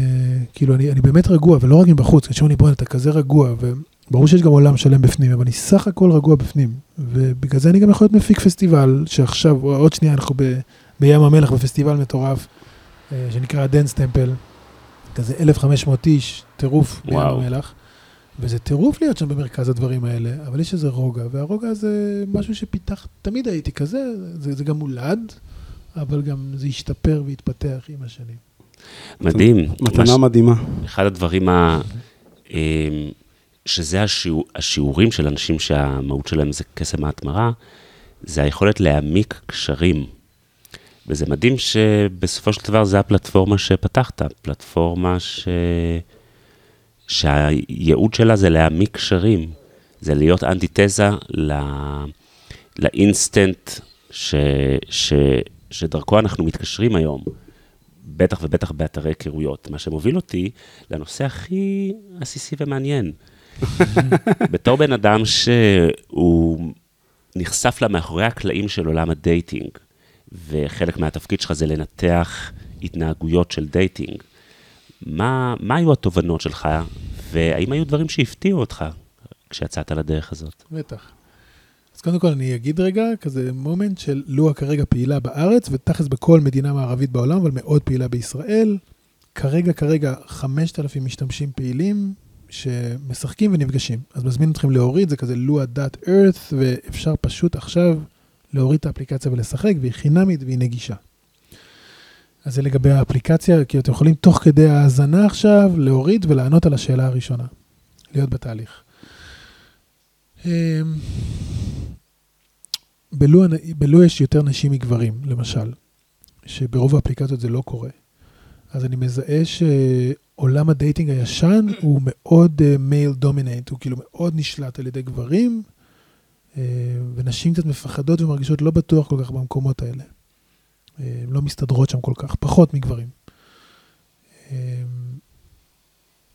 כאילו, אני, אני באמת רגוע, ולא רק מבחוץ, כשאומרים לי, בוא'נה, אתה כזה רגוע, וברור שיש גם עולם שלם בפנים, אבל אני סך הכל רגוע בפנים, ובגלל זה אני גם יכול להיות מפיק פסטיבל, שעכשיו, עוד שנייה, אנחנו ב, בים המלח בפסטיבל מטורף, אה, שנקרא Dance Temple, כזה 1,500 איש, טירוף בים, וואו, המלח. וזה טירוף להיות שם במרכז הדברים האלה, אבל יש איזה רוגע, והרוגע זה משהו שפיתח, תמיד הייתי כזה, זה, זה גם מולד, אבל גם זה השתפר והתפתח עם השנים. מדהים. מש- מתנה מדהימה. אחד הדברים ה... אמ, שזה השיעור, השיעורים של אנשים שהמהות שלהם זה קסם ההתמרה, זה היכולת להעמיק קשרים. וזה מדהים שבסופו של דבר זה הפלטפורמה שפתחת, פלטפורמה ש... שהייעוד שלה זה להעמיק קשרים, זה להיות אנטיתזה ל... לאינסטנט ש... ש... שדרכו אנחנו מתקשרים היום. בטח ובטח באתרי היכרויות, מה שמוביל אותי לנושא הכי עסיסי ומעניין. בתור בן אדם שהוא נחשף למאחורי הקלעים של עולם ה dating, וחלק מהתפקיד שלך זה לנתח התנהגויות של dating, מה, מה היו התובנות שלך, והאם היו דברים שהפתיעו אותך כשיצאת לדרך הזאת? בטח. אז קודם כל אני אגיד רגע, כזה moment של לואה כרגע פעילה בארץ, ותכלס בכל מדינה מערבית בעולם, אבל מאוד פעילה בישראל. כרגע, כרגע, 5,000 משתמשים פעילים שמשחקים ונפגשים. אז מזמין אתכם להוריד, זה כזה lua.earth, ואפשר פשוט עכשיו להוריד את האפליקציה ולשחק, והיא חינמית והיא נגישה. אז זה לגבי האפליקציה, כי אתם יכולים תוך כדי ההאזנה עכשיו להוריד ולענות על השאלה הראשונה, להיות בתהליך. אמ, בלו, בלו יש יותר נשים מגברים, למשל, שברוב האפליקציות זה לא קורה. אז אני מזהה שעולם ה dating הישן הוא מאוד male uh, דומיננט, הוא כאילו מאוד נשלט על ידי גברים, uh, ונשים קצת מפחדות ומרגישות לא בטוח כל כך במקומות האלה. הן לא מסתדרות שם כל כך, פחות מגברים.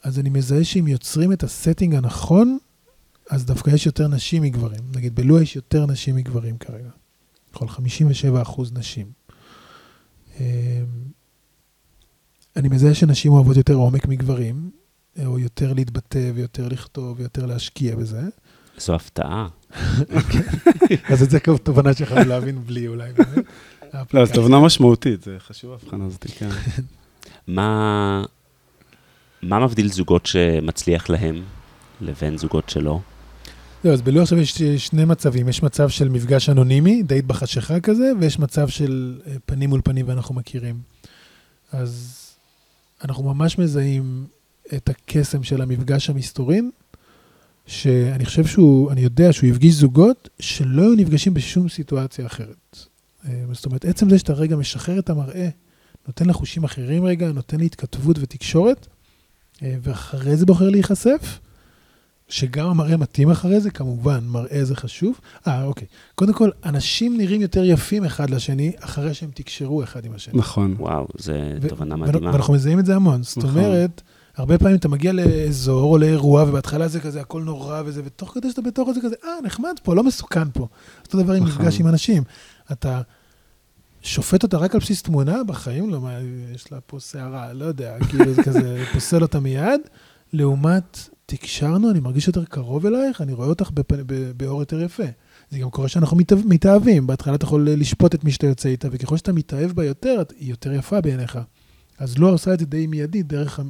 אז אני מזהה שאם יוצרים את ה setting הנכון, אז דווקא יש יותר נשים מגברים. נגיד, בלואה יש יותר נשים מגברים כרגע. יכול 57 אחוז נשים. אני מזהה שנשים אוהבות יותר עומק מגברים, או יותר להתבטא ויותר לכתוב ויותר להשקיע בזה. זו הפתעה. אז את זה כמו תובנה שיכולנו להבין בלי אולי. באמת. לא, זו תובנה משמעותית, זה חשוב ההבחנה הזאת, כן. מה, מה מבדיל זוגות שמצליח להם לבין זוגות שלא? זהו, אז בלוח עכשיו יש שני מצבים. יש מצב של מפגש אנונימי, דייט בחשיכה כזה, ויש מצב של אה, פנים מול פנים ואנחנו מכירים. אז אנחנו ממש מזהים את הקסם של המפגש המסתורין, שאני חושב שהוא, אני יודע שהוא יפגיש זוגות שלא היו נפגשים בשום סיטואציה אחרת. אה, זאת אומרת, עצם זה שאתה רגע משחרר את המראה, נותן לחושים אחרים רגע, נותן לי התכתבות ותקשורת, אה, ואחרי זה בוחר להיחשף, שגם המראה מתאים אחרי זה, כמובן, מראה זה חשוב. אה, אוקיי. קודם כל, אנשים נראים יותר יפים אחד לשני, אחרי שהם תקשרו אחד עם השני. נכון. וואו, זו ו- תובנה מדהימה. ואנחנו מזהים את זה המון. זאת נכון. אומרת, הרבה פעמים אתה מגיע לאזור או לאירוע, ובהתחלה זה כזה, הכל נורא וזה, ותוך כדי שאתה בתוך זה כזה, אה, נחמד פה, לא מסוכן פה. אותו דבר עם נכון. מפגש עם אנשים. אתה שופט אותה רק על בסיס תמונה, בחיים לא, מה, יש לה פה שערה, לא יודע, כאילו זה כזה, פוסל אותה מיד. לעומת, תקשרנו, אני מרגיש יותר קרוב אלייך, אני רואה אותך בפ... באור יותר יפה. זה גם קורה שאנחנו מתאהב- מתאהבים, בהתחלה אתה יכול לשפוט את מי שאתה יוצא איתה, וככל שאתה מתאהב בה יותר, היא יותר יפה בעיניך. אז לא עושה את זה די מיידית דרך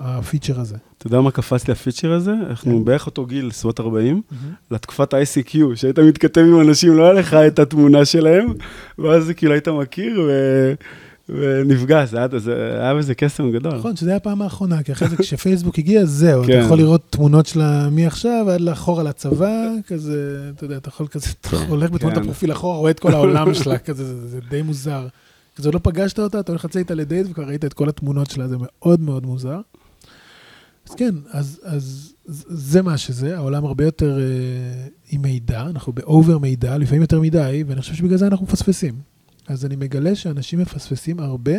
הפיצ'ר הזה. אתה יודע מה קפץ לי הפיצ'ר הזה? אנחנו כן. בערך אותו גיל, סביבות 40, לתקופת ה-ICQ, שהיית מתכתב עם אנשים, לא היה לך את התמונה שלהם, ואז כאילו היית מכיר ו... ונפגש, זה היה- זה היה בזה קסם גדול. נכון, שזה היה הפעם האחרונה, כי אחרי זה כשפייסבוק הגיע, זהו, אתה כן. יכול לראות תמונות שלה מעכשיו עד לאחורה לצבא, כזה, אתה יודע, אתה יכול כזה, אתה כן. הולך בתמונות. הפרופיל אחורה, רואה את כל העולם שלה, כזה, זה- זה די מוזר. כזה לא פגשת אותה, אתה הולך לצאת איתה לדייט וכבר ראית את כל התמונות שלה, זה מאוד מאוד מוזר. אז כן, אז, אז זה מה שזה, העולם הרבה יותר אה, עם מידע, אנחנו באובר מידע, לפעמים יותר מדי, ואני חושב שבגלל זה אנחנו מפספסים. אז אני מגלה שאנשים מפספסים הרבה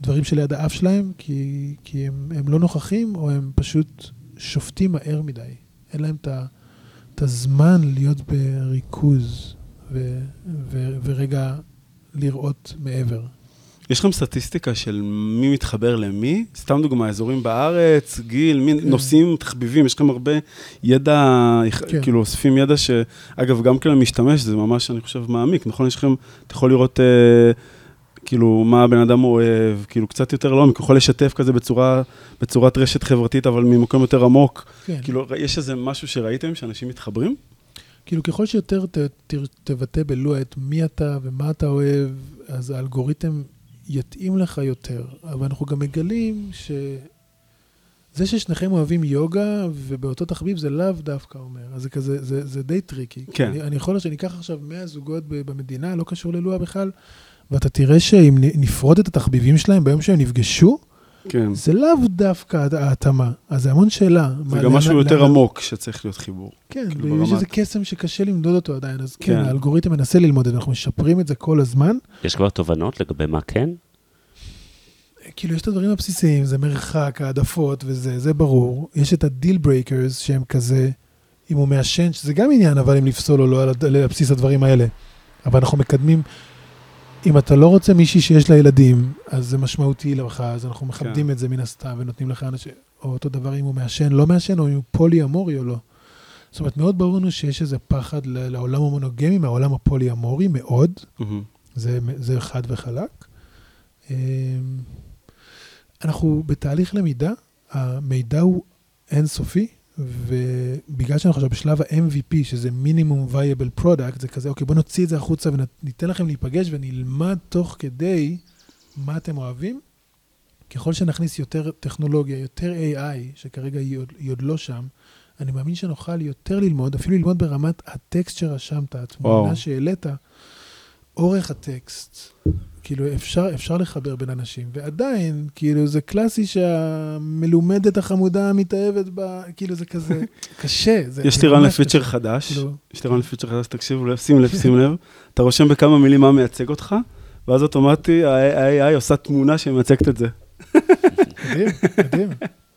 דברים שליד האף שלהם, כי, כי הם, הם לא נוכחים, או הם פשוט שופטים מהר מדי. אין להם את הזמן להיות בריכוז ו, ו, ורגע לראות מעבר. יש לכם סטטיסטיקה של מי מתחבר למי? סתם דוגמה, אזורים בארץ, גיל, מי, כן. נושאים, תחביבים, יש לכם הרבה ידע, כן. כאילו אוספים ידע שאגב, גם כן המשתמש, זה ממש, אני חושב, מעמיק, נכון? יש לכם, אתה יכול לראות... אה, כאילו, מה הבן אדם אוהב, כאילו, קצת יותר לעומק, יכול לשתף כזה בצורה, בצורת רשת חברתית, אבל ממקום יותר עמוק. כן. כאילו, יש איזה משהו שראיתם, שאנשים מתחברים? כאילו, ככל שיותר ת, ת, תבטא בלואה את מי אתה ומה אתה אוהב, אז האלגוריתם יתאים לך יותר. אבל אנחנו גם מגלים ש... זה ששניכם אוהבים יוגה ובאותו תחביב זה לאו דווקא אומר, אז זה כזה, זה, זה די tricky. כן. אני, אני יכול שאני אקח עכשיו 100 זוגות במדינה, לא קשור ללואה בכלל, ואתה תראה שאם נפרוט את התחביבים שלהם ביום שהם נפגשו, כן. זה לאו דווקא ההתאמה. אז זה המון שאלה. זה גם משהו יותר עמוק שצריך להיות חיבור. כן, כאילו ויש איזה קסם שקשה למדוד אותו עדיין, אז כן, כן, האלגוריתם מנסה ללמוד את זה, אנחנו משפרים את זה כל הזמן. יש כבר תובנות לגבי מה כן? כאילו, יש את הדברים הבסיסיים, זה מרחק, העדפות וזה, זה ברור. יש את ה deal breakers, שהם כזה, אם הוא מעשן, שזה גם עניין, אבל אם לפסול או לא על בסיס הדברים האלה. אבל אנחנו מקדמים, אם אתה לא רוצה מישהי שיש לה ילדים, אז זה משמעותי לך, אז אנחנו מכבדים כן. את זה מן הסתם, ונותנים לך אנשים, או אותו דבר אם הוא מעשן, לא מעשן, או אם הוא פוליאמורי או לא. זאת אומרת, מאוד ברור לנו שיש איזה פחד לעולם המונוגמי מהעולם הפוליאמורי, מאוד. Mm-hmm. זה, זה חד וחלק. אמ, אנחנו בתהליך למידה, המידע הוא אינסופי, ובגלל שאנחנו עכשיו בשלב ה-MVP, שזה minimum viable product, זה כזה, אוקיי, בואו נוציא את זה החוצה וניתן לכם להיפגש ונלמד תוך כדי מה אתם אוהבים. ככל שנכניס יותר טכנולוגיה, יותר AI, שכרגע היא עוד, היא עוד לא שם, אני מאמין שנוכל יותר ללמוד, אפילו ללמוד ברמת הטקסט שרשמת, התמונה שהעלית, אורך הטקסט, כאילו, אפשר, אפשר לחבר בין אנשים, ועדיין, כאילו, זה קלאסי שהמלומדת החמודה מתאהבת בה, כאילו, זה כזה קשה. זה יש לי רעיון לפיצ'ר חדש, כאילו... יש לי רעיון לפיצ'ר חדש, תקשיבו לב, שים לב, שים לב. אתה רושם בכמה מילים מה מייצג אותך, ואז אוטומטי ה-AI עושה תמונה שמייצגת את זה. מדהים, מדהים.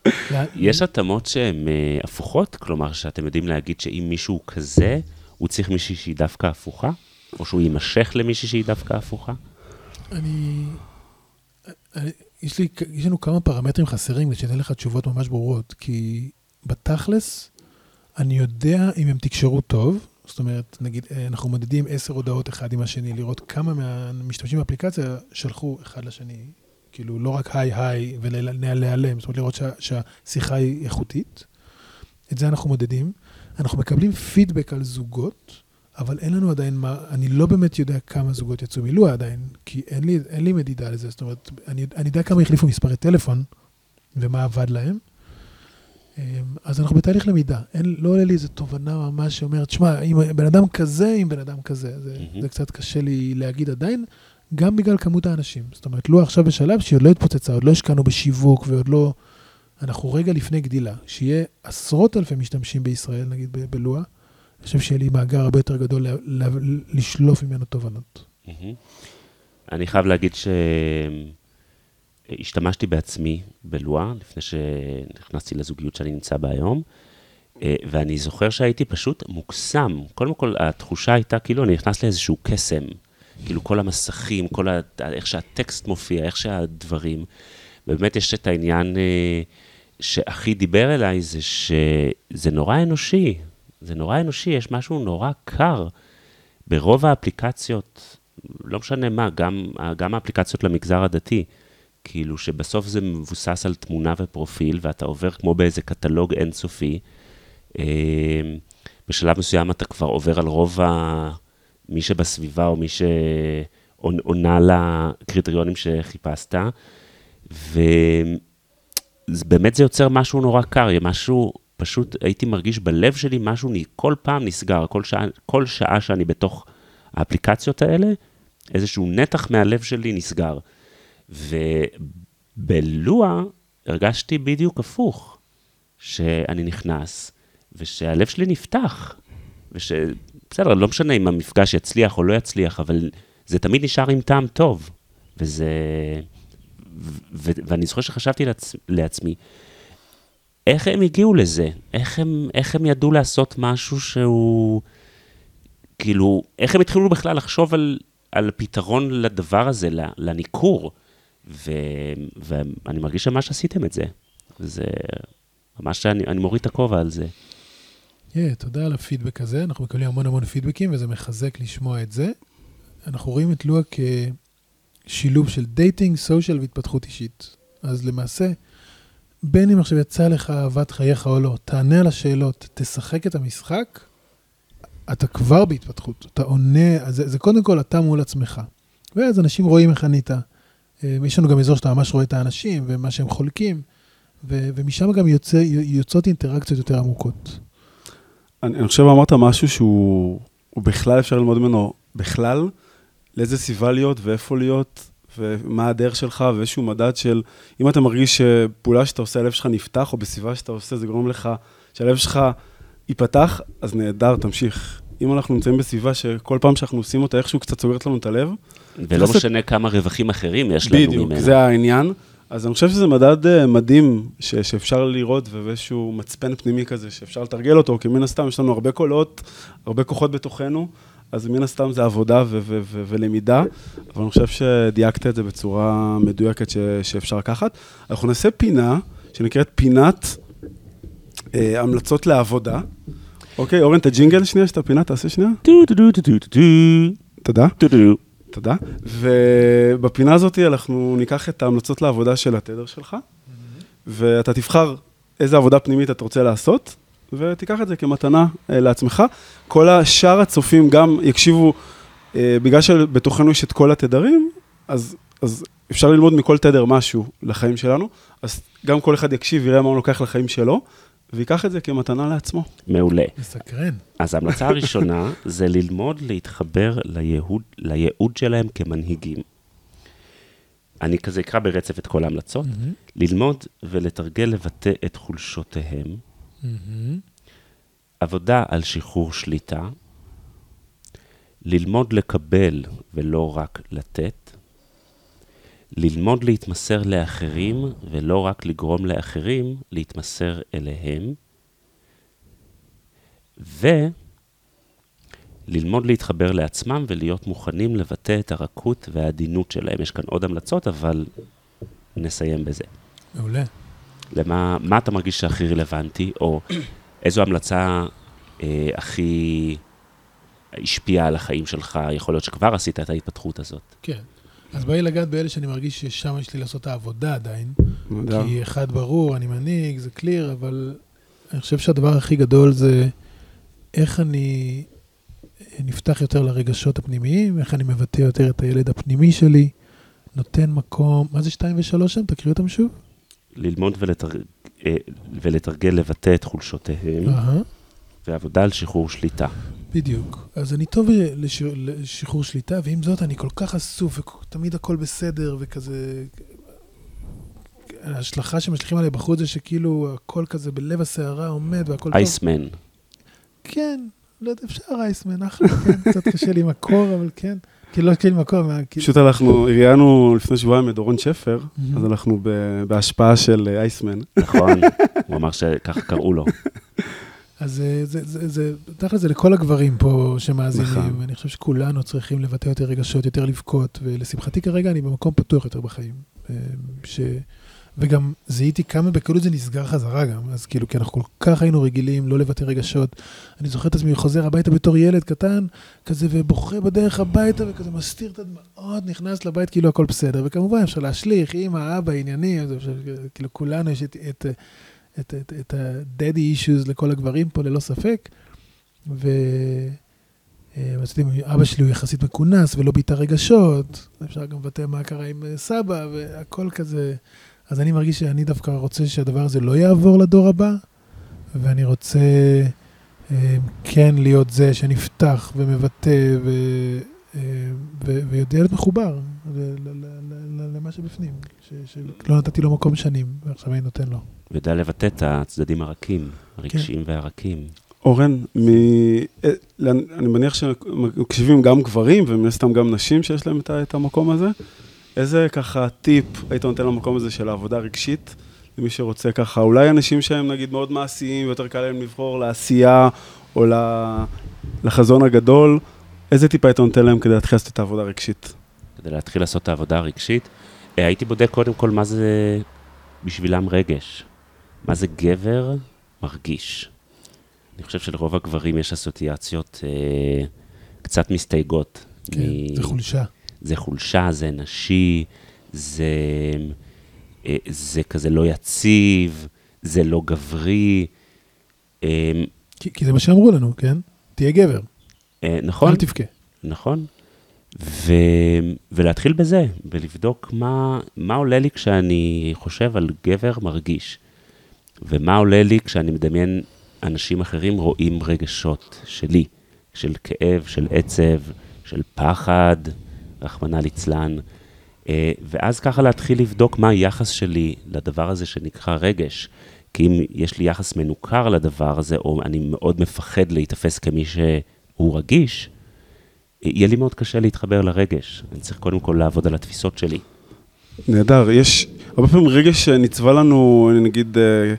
יש התאמות שהן אה, הפוכות? כלומר, שאתם יודעים להגיד שאם מישהו כזה, הוא צריך מישהי שהיא דווקא הפוכה? או שהוא יימשך למישהי שהיא דווקא הפוכה? אני... יש, לי, יש לנו כמה פרמטרים חסרים ושאתן לך תשובות ממש ברורות, כי בתכלס, אני יודע אם הם תקשרו טוב, זאת אומרת, נגיד, אה, אנחנו מודדים עשר הודעות אחד עם השני, לראות כמה מהמשתמשים באפליקציה שלחו אחד לשני, כאילו, לא רק היי היי ולהיעלם, זאת אומרת, לראות שה, שהשיחה היא איכותית. את זה אנחנו מודדים. אנחנו מקבלים פידבק על זוגות, אבל אין לנו עדיין מה, אני לא באמת יודע כמה זוגות יצאו מלוע עדיין, כי אין לי, אין לי מדידה לזה, זאת אומרת, אני, אני יודע כמה החליפו מספרי טלפון ומה עבד להם. אמ, אז אנחנו בתהליך למידה, אין, לא עולה לי איזו תובנה ממש שאומרת, שמע, אם בן אדם כזה, אם בן אדם כזה, זה, mm-hmm. זה קצת קשה לי להגיד עדיין, גם בגלל כמות האנשים. זאת אומרת, לוע עכשיו בשלב שהיא עוד לא התפוצצה, עוד לא השקענו בשיווק ועוד לא... אנחנו רגע לפני גדילה, שיהיה עשרות אלפי משתמשים בישראל, נגיד בלוע, אני חושב שיהיה לי מאגר הרבה יותר גדול לשלוף ממנו תובנות. אני חייב להגיד שהשתמשתי בעצמי בלואה, לפני שנכנסתי לזוגיות שאני נמצא בה היום, אה, ואני זוכר שהייתי פשוט מוקסם. קודם כל, התחושה הייתה כאילו אני נכנס לאיזשהו קסם. כאילו כל המסכים, כל ה... איך שהטקסט מופיע, איך שהדברים. באמת יש את העניין אה, שהכי דיבר אליי, זה שזה נורא אנושי. זה נורא אנושי, יש משהו נורא קר. ברוב האפליקציות, לא משנה מה, גם, גם האפליקציות למגזר הדתי, כאילו שבסוף זה מבוסס על תמונה ופרופיל, ואתה עובר כמו באיזה קטלוג אינסופי. אה, בשלב מסוים אתה כבר עובר על רוב ה... מי שבסביבה או מי שעונה לקריטריונים שחיפשת, ובאמת זה יוצר משהו נורא קר, משהו פשוט הייתי מרגיש בלב שלי משהו כל פעם נסגר, כל שעה, כל שעה שאני בתוך האפליקציות האלה, איזשהו נתח מהלב שלי נסגר. ובלוע הרגשתי בדיוק הפוך. שאני נכנס, ושהלב שלי נפתח, וש... בסדר, לא משנה אם המפגש יצליח או לא יצליח, אבל זה תמיד נשאר עם טעם טוב. וזה... ו... ו... ואני זוכר שחשבתי לעצ... לעצמי, איך הם הגיעו לזה? איך הם, איך הם ידעו לעשות משהו שהוא... כאילו, איך הם התחילו בכלל לחשוב על, על פתרון לדבר הזה, לניכור? ו, ואני מרגיש שממש עשיתם את זה. זה ממש, אני, אני מוריד את הכובע על זה. Yeah, תודה על הפידבק הזה, אנחנו מקבלים המון המון פידבקים וזה מחזק לשמוע את זה. אנחנו רואים את לואה כשילוב של dating, social והתפתחות אישית. אז למעשה, בין אם עכשיו יצא לך אהבת חייך או לא, תענה על השאלות, תשחק את המשחק, אתה כבר בהתפתחות. אתה עונה, זה, זה קודם כל אתה מול עצמך. ואז אנשים רואים איך ענית. אה, יש לנו גם אזור שאתה ממש רואה את האנשים ומה שהם חולקים, ו, ומשם גם יוצא, יוצאות אינטראקציות יותר עמוקות. אני, אני חושב אמרת משהו שהוא בכלל אפשר ללמוד ממנו, בכלל, לאיזה סביבה להיות ואיפה להיות, ומה הדרך שלך, ואיזשהו מדד של, אם אתה מרגיש שפעולה שאתה עושה, הלב שלך נפתח, או בסביבה שאתה עושה, זה גורם לך, שהלב שלך ייפתח, אז נהדר, תמשיך. אם אנחנו נמצאים בסביבה שכל פעם שאנחנו עושים אותה, איכשהו קצת סוגרת לנו את הלב. ולא משנה כמה רווחים אחרים יש לנו ממנה. בדיוק, זה העניין. אז אני חושב שזה מדד uh, מדהים ש- שאפשר לראות, ואיזשהו מצפן פנימי כזה שאפשר לתרגל אותו, כי מן הסתם יש לנו הרבה קולות, הרבה כוחות בתוכנו, אז מן הסתם זה עבודה ו- ו- ו- ולמידה, אבל אני חושב שדייקת את זה בצורה מדויקת ש- שאפשר לקחת. אנחנו נעשה פינה שנקראת פינת uh, המלצות לעבודה. אוקיי, אורן, את הג'ינגל שנייה, שאת הפינה תעשה שנייה. תודה. תודה. ובפינה הזאת אנחנו ניקח את ההמלצות לעבודה של התדר שלך, ואתה תבחר איזה עבודה פנימית אתה רוצה לעשות, ותיקח את זה כמתנה אה, לעצמך. כל השאר הצופים גם יקשיבו, אה, בגלל שבתוכנו יש את כל התדרים, אז, אז אפשר ללמוד מכל תדר משהו לחיים שלנו, אז גם כל אחד יקשיב, יראה מה הוא לוקח לחיים שלו, ויקח את זה כמתנה לעצמו. מעולה. מסקרן. אז ההמלצה הראשונה זה ללמוד להתחבר לייעוד, לייעוד שלהם כמנהיגים. אני כזה אקרא ברצף את כל ההמלצות. Mm-hmm. ללמוד ולתרגל לבטא את חולשותיהם. Mm-hmm. עבודה על שחרור שליטה. ללמוד לקבל ולא רק לתת. ללמוד להתמסר לאחרים ולא רק לגרום לאחרים להתמסר אליהם. וללמוד להתחבר לעצמם ולהיות מוכנים לבטא את הרכות והעדינות שלהם. יש כאן עוד המלצות, אבל נסיים בזה. מעולה. למה מה אתה מרגיש שהכי רלוונטי, או איזו המלצה אה, הכי השפיעה על החיים שלך? יכול להיות שכבר עשית את ההתפתחות הזאת. כן. אז בואי לגעת באלה שאני מרגיש ששם יש לי לעשות את העבודה עדיין. נהדר. כי אחד ברור, אני מנהיג, זה קליר, אבל אני חושב שהדבר הכי גדול זה איך אני נפתח יותר לרגשות הפנימיים, איך אני מבטא יותר את הילד הפנימי שלי, נותן מקום, מה זה שתיים ושלוש שם? תקריא אותם שוב. ללמוד ולתר... אה, ולתרגל לבטא את חולשותיהם, אהה, ועבודה על שחרור שליטה. בדיוק. אז אני טוב לש... לשחרור שליטה, ועם זאת אני כל כך אסוף, ותמיד הכל בסדר, וכזה... ההשלכה שמשליכים עליי בחוץ זה שכאילו הכל כזה בלב הסערה עומד והכל טוב. אייסמן. כן, לא יודע, אפשר אייסמן, אחלה, כן, קצת קשה לי עם הקור, אבל כן. כאילו, לא עם הקור, מה, כאילו... פשוט הלכנו, ראיינו לפני שבועיים את דורון שפר. אז אנחנו בהשפעה של אה, אייסמן. נכון, הוא אמר שככה קראו לו. אז אה, זה, זה, זה, תכל'ס זה לכל הגברים פה שמאזינים, נכון. ואני חושב שכולנו צריכים לבטא יותר רגשות, יותר לבכות, ולשמחתי כרגע אני במקום פתוח יותר בחיים. אה, ש... וגם זיהיתי כמה בקלות זה נסגר חזרה גם, אז כאילו, כי אנחנו כל כך היינו רגילים לא לבטא רגשות. אני זוכר את עצמי חוזר הביתה בתור ילד קטן, כזה, ובוכה בדרך הביתה, וכזה מסתיר את הדמעות, נכנס לבית כאילו הכל בסדר. וכמובן אפשר להשליך, אמא, אבא, עניינים, אז כאילו כולנו יש את, את, את, את, את ה-daddy issues לכל הגברים פה, ללא ספק. ו... אה, רציתי, אבא שלי הוא יחסית מכונס ולא ביטא רגשות, אפשר גם לבטא מה קרה עם אה, סבא והכל כזה. אז אני מרגיש שאני דווקא רוצה שהדבר הזה לא יעבור לדור הבא, ואני רוצה אה, כן להיות זה שנפתח ומבטא ו, אה, ו, ויודע להיות מחובר ל- ל- ל- ל- למה מה שבפנים, ש- שלא נתתי לו מקום שנים, ועכשיו אני נותן לו. ויודע לבטא את הצדדים הרכים, הרגשיים והרכים. אורן, מ... אה, אני מניח שמקשיבים גם גברים, ומן הסתם גם נשים שיש להם את המקום הזה. איזה ככה טיפ היית נותן למקום הזה של העבודה הרגשית, למי שרוצה ככה, אולי אנשים שהם נגיד מאוד מעשיים, ויותר קל להם לבחור לעשייה או לחזון הגדול, איזה טיפ היית נותן להם כדי להתחיל לעשות את העבודה הרגשית? כדי להתחיל לעשות את העבודה הרגשית, אה, הייתי בודק קודם כל מה זה בשבילם רגש. מה זה גבר מרגיש. אני חושב שלרוב הגברים יש אסוציאציות אה, קצת מסתייגות. כן, מ- זה חולשה. זה חולשה, זה נשי, זה, אה, זה כזה לא יציב, זה לא גברי. אה, כי, כי זה מה שאמרו לנו, כן? תהיה גבר, אה, נכון? אל תבכה. נכון. ו... ולהתחיל בזה, ולבדוק מה, מה עולה לי כשאני חושב על גבר מרגיש, ומה עולה לי כשאני מדמיין אנשים אחרים רואים רגשות שלי, של כאב, של עצב, של פחד, רחמנא ליצלן, אה, ואז ככה להתחיל לבדוק מה היחס שלי לדבר הזה שנקרא רגש. כי אם יש לי יחס מנוכר לדבר הזה, או אני מאוד מפחד להיתפס כמי שהוא רגיש, יהיה לי מאוד קשה להתחבר לרגש. אני צריך קודם כל לעבוד על התפיסות שלי. נהדר, יש הרבה פעמים רגש שנצבע לנו, אני נגיד, אה,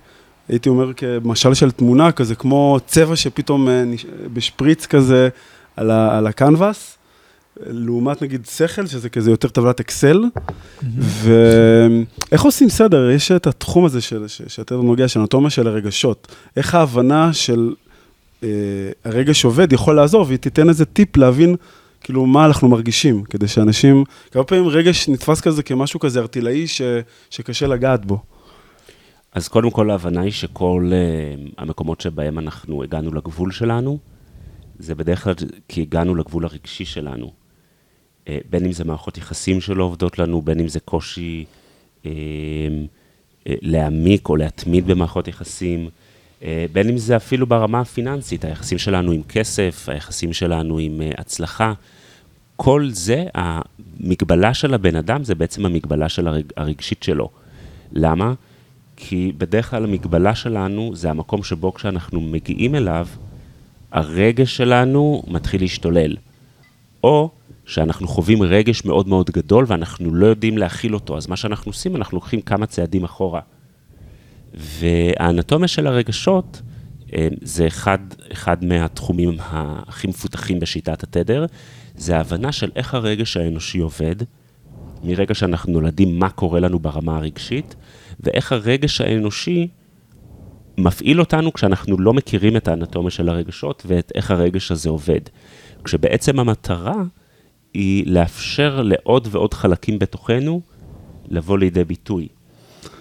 הייתי אומר כמשל של תמונה, כזה כמו צבע שפתאום אה, בשפריץ כזה על, ה, על הקנבס, לעומת נגיד שכל, שזה כזה יותר טבלת אקסל, ואיך עושים סדר? יש את התחום הזה של, ש- שאתה נוגע, של אנטומיה של הרגשות. איך ההבנה של אה, הרגש עובד יכול לעזור, והיא תיתן איזה טיפ להבין כאילו מה אנחנו מרגישים, כדי שאנשים, כמה פעמים רגש נתפס כזה כמשהו כזה ארטילאי ש, שקשה לגעת בו. אז קודם כל ההבנה היא שכל uh, המקומות שבהם אנחנו הגענו לגבול שלנו, זה בדרך כלל כי הגענו לגבול הרגשי שלנו. Uh, בין אם זה מערכות יחסים שלא עובדות לנו, בין אם זה קושי uh, uh, להעמיק או להתמיד במערכות יחסים, בין אם זה אפילו ברמה הפיננסית, היחסים שלנו עם כסף, היחסים שלנו עם הצלחה. כל זה, המגבלה של הבן אדם זה בעצם המגבלה של הרג, הרגשית שלו. למה? כי בדרך כלל המגבלה שלנו זה המקום שבו כשאנחנו מגיעים אליו, הרגש שלנו מתחיל להשתולל. או שאנחנו חווים רגש מאוד מאוד גדול ואנחנו לא יודעים להכיל אותו, אז מה שאנחנו עושים, אנחנו לוקחים כמה צעדים אחורה. והאנטומיה של הרגשות אה, זה אחד, אחד מהתחומים הכי מפותחים בשיטת התדר, זה ההבנה של איך הרגש האנושי עובד, מרגע שאנחנו נולדים, מה קורה לנו ברמה הרגשית, ואיך הרגש האנושי מפעיל אותנו כשאנחנו לא מכירים את האנטומיה של הרגשות ואת איך הרגש הזה עובד. כשבעצם המטרה היא לאפשר לעוד ועוד חלקים בתוכנו לבוא לידי ביטוי.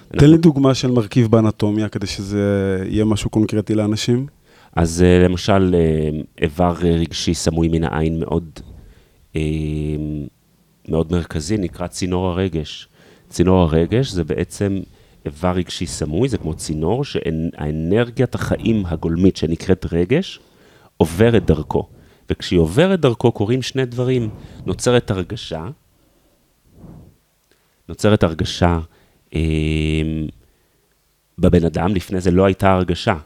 תן לי דוגמה של מרכיב באנטומיה, כדי שזה יהיה משהו קונקרטי לאנשים. אז אה, למשל, אה, איבר רגשי סמוי מן העין מאוד, אה, מאוד מרכזי, נקרא צינור הרגש. צינור הרגש זה בעצם איבר רגשי סמוי, זה כמו צינור שהאנרגיית החיים הגולמית שנקראת רגש, עוברת דרכו. וכשהיא עוברת דרכו קורים שני דברים. נוצרת הרגשה, נוצרת הרגשה אה, בבן אדם, לפני זה לא הייתה הרגשה.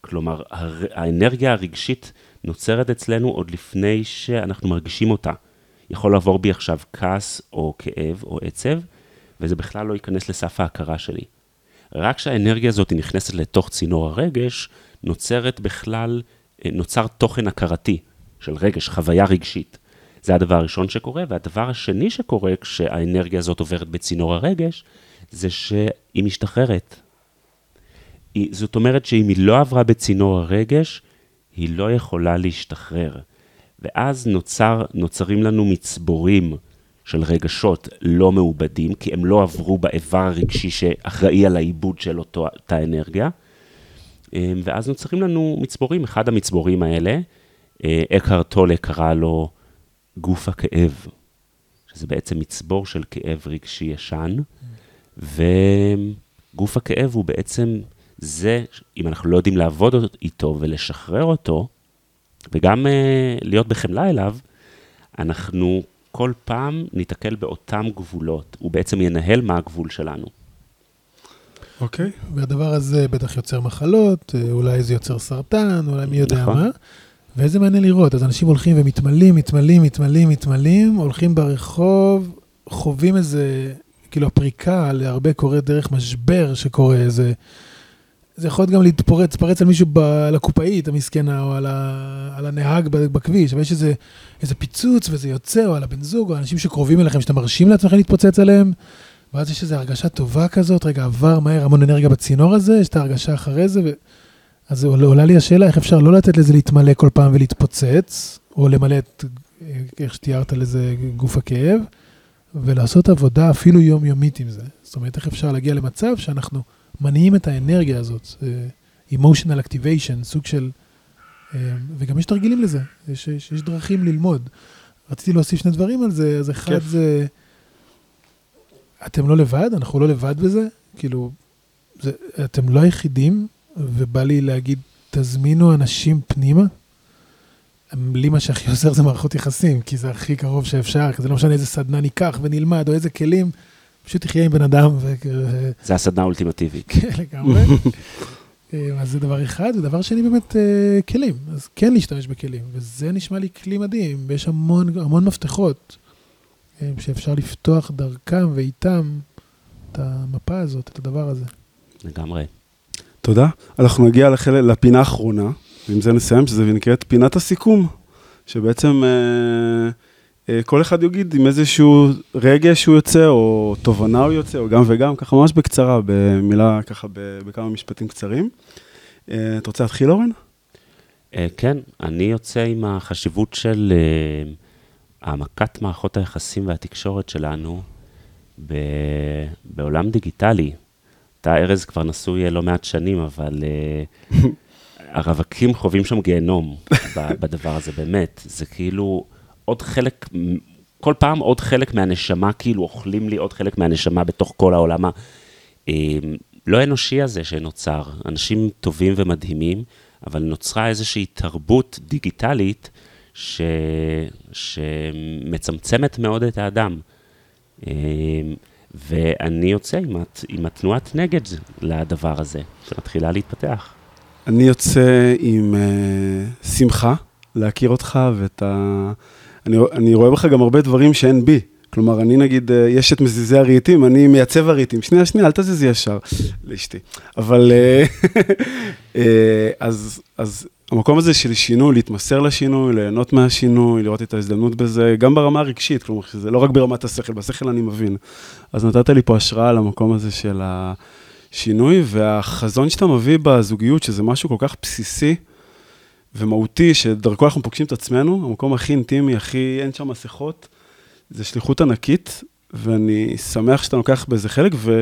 כלומר, הר... האנרגיה הרגשית נוצרת אצלנו עוד לפני שאנחנו מרגישים אותה. יכול לעבור בי עכשיו כעס או כאב או עצב, וזה בכלל לא ייכנס לסף ההכרה שלי. רק כשהאנרגיה הזאת נכנסת לתוך צינור הרגש, נוצרת בכלל, נוצר תוכן הכרתי של רגש, חוויה רגשית. זה הדבר הראשון שקורה, והדבר השני שקורה כשהאנרגיה הזאת עוברת בצינור הרגש, זה שהיא משתחררת. היא, זאת אומרת שאם היא לא עברה בצינור הרגש, היא לא יכולה להשתחרר. ואז נוצר, נוצרים לנו מצבורים של רגשות לא מעובדים, כי הם לא עברו באיבר הרגשי שאחראי על העיבוד של אותה אנרגיה. ואז נוצרים לנו מצבורים, אחד המצבורים האלה, אקהרט טולה קרא לו גוף הכאב, שזה בעצם מצבור של כאב רגשי ישן, וגוף הכאב הוא בעצם זה, אם אנחנו לא יודעים לעבוד איתו ולשחרר אותו, וגם uh, להיות בחמלה אליו, אנחנו כל פעם ניתקל באותם גבולות. הוא בעצם ינהל מה הגבול שלנו. אוקיי. והדבר הזה בטח יוצר מחלות, אה, אולי זה יוצר סרטן, אולי מי יודע נכון. מה. ואיזה מעניין לראות, אז אנשים הולכים ומתמלאים, מתמלאים, מתמלאים, מתמלאים, הולכים ברחוב, חווים איזה, כאילו הפריקה להרבה קורה דרך משבר שקורה, איזה... זה יכול להיות גם להתפרץ, להתפרץ על מישהו, ב, על הקופאית המסכנה, או על, ה, על הנהג בכביש, אבל יש איזה, איזה פיצוץ וזה יוצא, או על הבן זוג, או אנשים שקרובים אליכם, שאתם מרשים לעצמכם להתפוצץ עליהם, ואז יש איזו הרגשה טובה כזאת, רגע, עבר מהר המון אנרגיה בצינור הזה, יש את ההרגשה אחרי זה, ו... אז עולה לי השאלה, איך אפשר לא לתת לזה להתמלא כל פעם ולהתפוצץ, או למלא את, איך שתיארת לזה, גוף הכאב, ולעשות עבודה אפילו יומיומית עם זה. זאת אומרת, איך אפשר להגיע למצב שאנחנו מניעים את האנרגיה הזאת, אה, emotional activation, סוג של... אה, וגם יש תרגילים לזה, יש, יש, יש דרכים ללמוד. רציתי להוסיף שני דברים על זה, אז אחד כיף. זה, אתם לא לבד, אנחנו לא לבד בזה, כאילו, זה, אתם לא היחידים, ובא לי להגיד, תזמינו אנשים פנימה. לי מה שהכי עוזר זה מערכות יחסים, כי זה הכי קרוב שאפשר, כי זה לא משנה איזה סדנה ניקח ונלמד, או איזה כלים, פשוט תחיה עם בן אדם, ו... זה הסדנה האולטימטיבית. כן, לגמרי. אה, אז זה דבר אחד, ודבר שני באמת אה, כלים, אז כן להשתמש בכלים, וזה נשמע לי כלי מדהים, ויש המון, המון מפתחות אה, שאפשר לפתוח דרכם ואיתם את המפה הזאת, את הדבר הזה. לגמרי. תודה. אנחנו נגיע לחלק, לפינה האחרונה, ועם זה נסיים, שזה נקראת פינת הסיכום, שבעצם אה, אה, כל אחד יגיד עם איזשהו רגש שהוא יוצא, או תובנה הוא יוצא, או גם וגם, ככה ממש בקצרה, במילה, ככה ב- בכמה משפטים קצרים. אה, אתה רוצה להתחיל, אורן? אה, כן, אני יוצא עם החשיבות של אה, העמקת מערכות היחסים והתקשורת שלנו ב- בעולם דיגיטלי. אתה, ארז, כבר נשוי אה, לא מעט שנים, אבל אה, הרווקים חווים שם גיהנום בדבר הזה, באמת. זה כאילו עוד חלק, כל פעם עוד חלק מהנשמה, כאילו אוכלים לי עוד חלק מהנשמה בתוך כל העולם ה... אה, לא אנושי הזה שנוצר. אנשים טובים ומדהימים, אבל נוצרה איזושהי תרבות דיגיטלית ש... שמצמצמת מאוד את האדם. ואני יוצא עם, הת... עם התנועת נגד לדבר הזה, שמתחילה להתפתח. אני יוצא עם uh, שמחה להכיר אותך ואת ה... אני, אני רואה בך גם הרבה דברים שאין בי. כלומר, אני נגיד, uh, יש את מזיזי הרהיטים, אני מייצב הרהיטים. שנייה, שנייה, אל תזיזי ישר, לאשתי. אבל uh, uh, אז, אז המקום הזה של שינוי, להתמסר לשינוי, ליהנות מהשינוי, לראות את ההזדמנות בזה, גם ברמה הרגשית, כלומר, שזה לא רק ברמת השכל, בשכל אני מבין. אז נתת לי פה השראה למקום הזה של ה... שינוי, והחזון שאתה מביא בזוגיות, שזה משהו כל כך בסיסי ומהותי, שדרכו אנחנו פוגשים את עצמנו, המקום הכי אינטימי, הכי, אין שם מסכות, זה שליחות ענקית, ואני שמח שאתה לוקח בזה חלק, ו,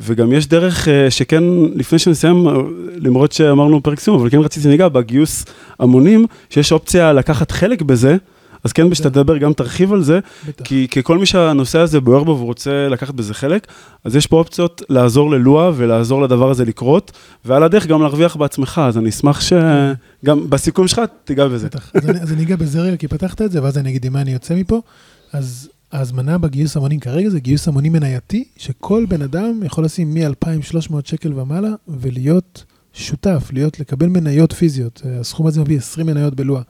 וגם יש דרך אה, שכן, לפני שנסיים, אה, למרות שאמרנו פרק סיום, אבל כן רציתי שניגע בגיוס המונים, שיש אופציה לקחת חלק בזה, אז כן, בשתדבר גם תרחיב על זה, בטח. כי ככל מי שהנושא הזה בוער בו ורוצה לקחת בזה חלק, אז יש פה אופציות לעזור ללוע ולעזור לדבר הזה לקרות, ועל הדרך גם להרוויח בעצמך, אז אני אשמח שגם בסיכום שלך תיגע בזה. בטח. אז אני, אז אני אגע בזה רגע, כי פתחת את זה, ואז אני אגיד עם מה אני יוצא מפה. אז ההזמנה בגיוס המונים כרגע זה גיוס המונים מנייתי, שכל בן אדם יכול לשים מ-2,300 שקל ומעלה ולהיות שותף, להיות, לקבל מניות פיזיות. אה, הסכום הזה מביא 20 מניות בלוע.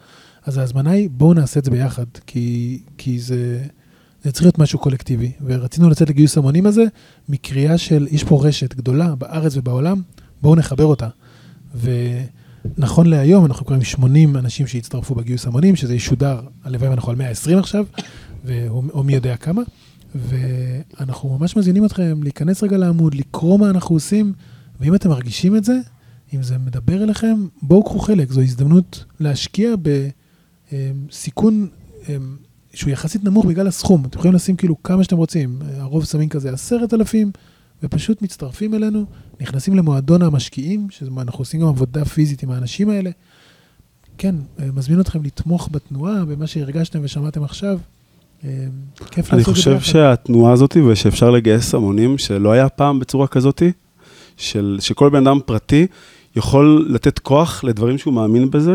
אז ההזמנה היא, בואו נעשה את זה ביחד, כי, כי זה, זה צריך להיות משהו קולקטיבי. ורצינו לצאת לגיוס המונים הזה מקריאה של, יש פה רשת גדולה בארץ ובעולם, בואו נחבר אותה. ונכון להיום, אנחנו עם 80 אנשים שהצטרפו בגיוס המונים, שזה ישודר, הלוואי ואנחנו על 120 עכשיו, או, מי יודע כמה. ואנחנו ממש מזמינים אתכם להיכנס רגע לעמוד, לקרוא מה אנחנו עושים, ואם אתם מרגישים את זה, אם זה מדבר אליכם, בואו קחו חלק, זו הזדמנות להשקיע בסיכון שהוא יחסית נמוך בגלל הסכום. אתם יכולים לשים כאילו כמה שאתם רוצים, הרוב שמים כזה עשרת אלפים, ופשוט מצטרפים אלינו, נכנסים למועדון המשקיעים, שאנחנו עושים גם עבודה פיזית עם האנשים האלה. כן, מזמין אתכם לתמוך בתנועה, במה שהרגשתם ושמעתם עכשיו. אה, כיף אני לעשות את זה חושב ביחד. שהתנועה הזאת, ושאפשר לגייס המונים, שלא היה פעם בצורה כזאת, של, שכל בן אדם פרטי יכול לתת כוח לדברים שהוא מאמין בזה,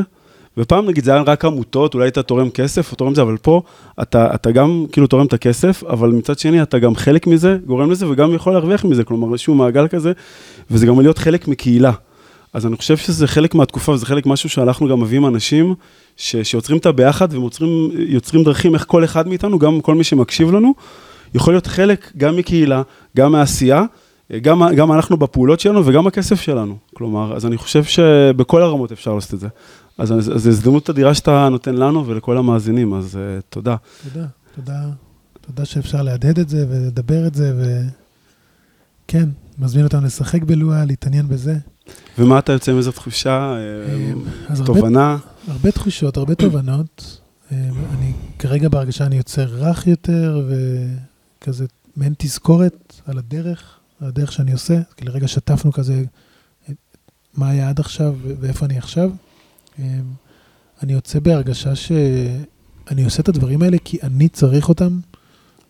ופעם נגיד זה היה רק עמותות, אולי אתה תורם כסף או תורם זה, אבל פה אתה, אתה גם כאילו תורם את הכסף, אבל מצד שני אתה גם חלק מזה, גורם לזה וגם יכול להרוויח מזה, כלומר איזשהו מעגל כזה, וזה גם להיות חלק מקהילה. אז אני חושב שזה חלק מהתקופה וזה חלק משהו שאנחנו גם מביאים אנשים ש, שיוצרים את הביחד ויוצרים דרכים איך כל אחד מאיתנו, גם כל מי שמקשיב לנו, יכול להיות חלק גם מקהילה, גם מעשייה, גם, גם אנחנו בפעולות שלנו וגם הכסף שלנו. כלומר, אז אני חושב שבכל הרמות אפשר לעשות את זה. אז זו הזדמנות אדירה שאתה נותן לנו ולכל המאזינים, אז uh, תודה. תודה, תודה, תודה שאפשר להדהד את זה ולדבר את זה, וכן, מזמין אותנו לשחק בלואה, להתעניין בזה. ומה אתה יוצא מאיזו תחושה, אה, תובנה? הרבה, הרבה תחושות, הרבה תובנות. אה, אני כרגע בהרגשה אני יוצא רך יותר, וכזה מעין תזכורת על הדרך, על הדרך שאני עושה. כי לרגע שטפנו כזה מה היה עד עכשיו ואיפה אני עכשיו. אה, אני יוצא בהרגשה שאני עושה את הדברים האלה כי אני צריך אותם,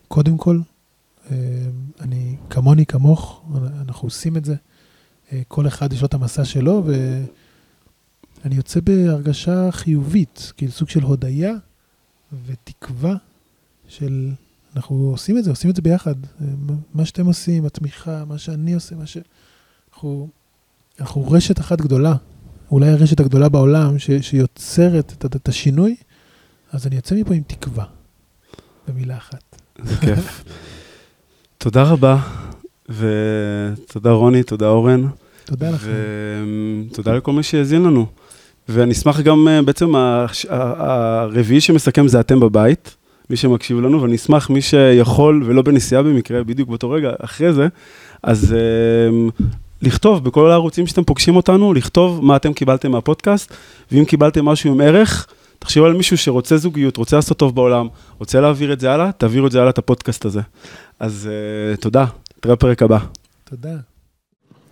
קודם כל. אני כמוני, כמוך, אנחנו עושים את זה. כל אחד יש לו את המסע שלו, ואני יוצא בהרגשה חיובית, כאילו סוג של הודיה ותקווה של, אנחנו עושים את זה, עושים את זה ביחד. מה שאתם עושים, התמיכה, מה שאני עושה, מה ש... אנחנו, אנחנו רשת אחת גדולה, אולי הרשת הגדולה בעולם, ש, שיוצרת את, את השינוי, אז אני יוצא מפה עם תקווה, במילה אחת. זה כיף. תודה רבה. ותודה רוני, תודה אורן. תודה לכם. ותודה לכל מי שהאזין לנו. ואני אשמח גם, אה, בעצם הרביעי שמסכם זה אתם בבית, מי שמקשיב לנו, ואני אשמח מי שיכול, ולא בנסיעה במקרה, בדיוק באותו רגע, אחרי זה, אז אה, לכתוב בכל הערוצים שאתם פוגשים אותנו, לכתוב מה אתם קיבלתם מהפודקאסט, ואם קיבלתם משהו עם ערך, תחשבו על מישהו שרוצה זוגיות, רוצה לעשות טוב בעולם, רוצה להעביר את זה הלאה, תעבירו את זה הלאה, את הפודקאסט הזה. אז uh, תודה, נתראה בפרק הבא. תודה.